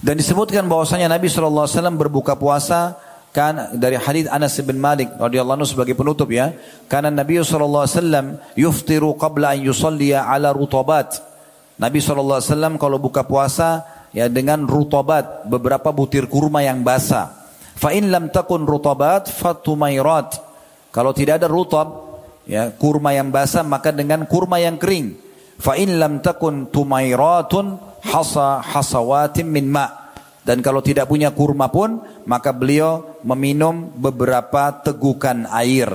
Dan disebutkan bahwasanya Nabi SAW berbuka puasa kan dari hadis Anas bin Malik radhiyallahu anhu sebagai penutup ya. Karena Nabi SAW yuftiru qabla an yusalliya ala rutabat. Nabi SAW kalau buka puasa ya dengan rutabat beberapa butir kurma yang basah. Fa in lam takun rutabat fatumairat. Kalau tidak ada rutab ya kurma yang basah maka dengan kurma yang kering. Fa in lam takun tumairatun hasa hasawatin min ma. Dan kalau tidak punya kurma pun, maka beliau meminum beberapa tegukan air.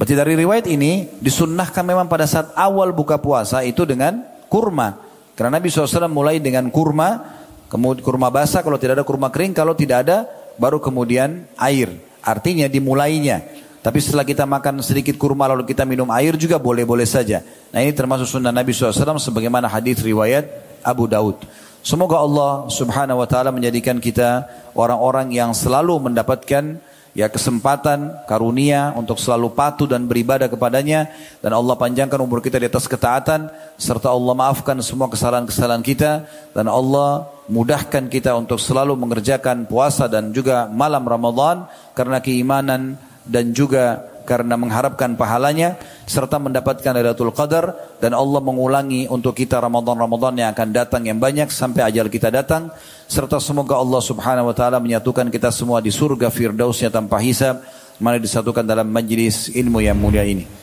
Berarti dari riwayat ini disunnahkan memang pada saat awal buka puasa itu dengan kurma. Karena Nabi SAW mulai dengan kurma, kemudian kurma basah kalau tidak ada kurma kering, kalau tidak ada baru kemudian air. Artinya dimulainya. Tapi setelah kita makan sedikit kurma lalu kita minum air juga boleh-boleh saja. Nah ini termasuk sunnah Nabi SAW sebagaimana hadis riwayat Abu Daud. Semoga Allah Subhanahu wa taala menjadikan kita orang-orang yang selalu mendapatkan ya kesempatan karunia untuk selalu patuh dan beribadah kepadanya. Dan Allah panjangkan umur kita di atas ketaatan. Serta Allah maafkan semua kesalahan-kesalahan kita. Dan Allah mudahkan kita untuk selalu mengerjakan puasa dan juga malam Ramadan. Karena keimanan dan juga karena mengharapkan pahalanya serta mendapatkan Lailatul Qadar dan Allah mengulangi untuk kita Ramadan-Ramadan yang akan datang yang banyak sampai ajal kita datang. Serta semoga Allah Subhanahu wa taala menyatukan kita semua di surga firdausnya tanpa hisab. Mari disatukan dalam majlis ilmu yang mulia ini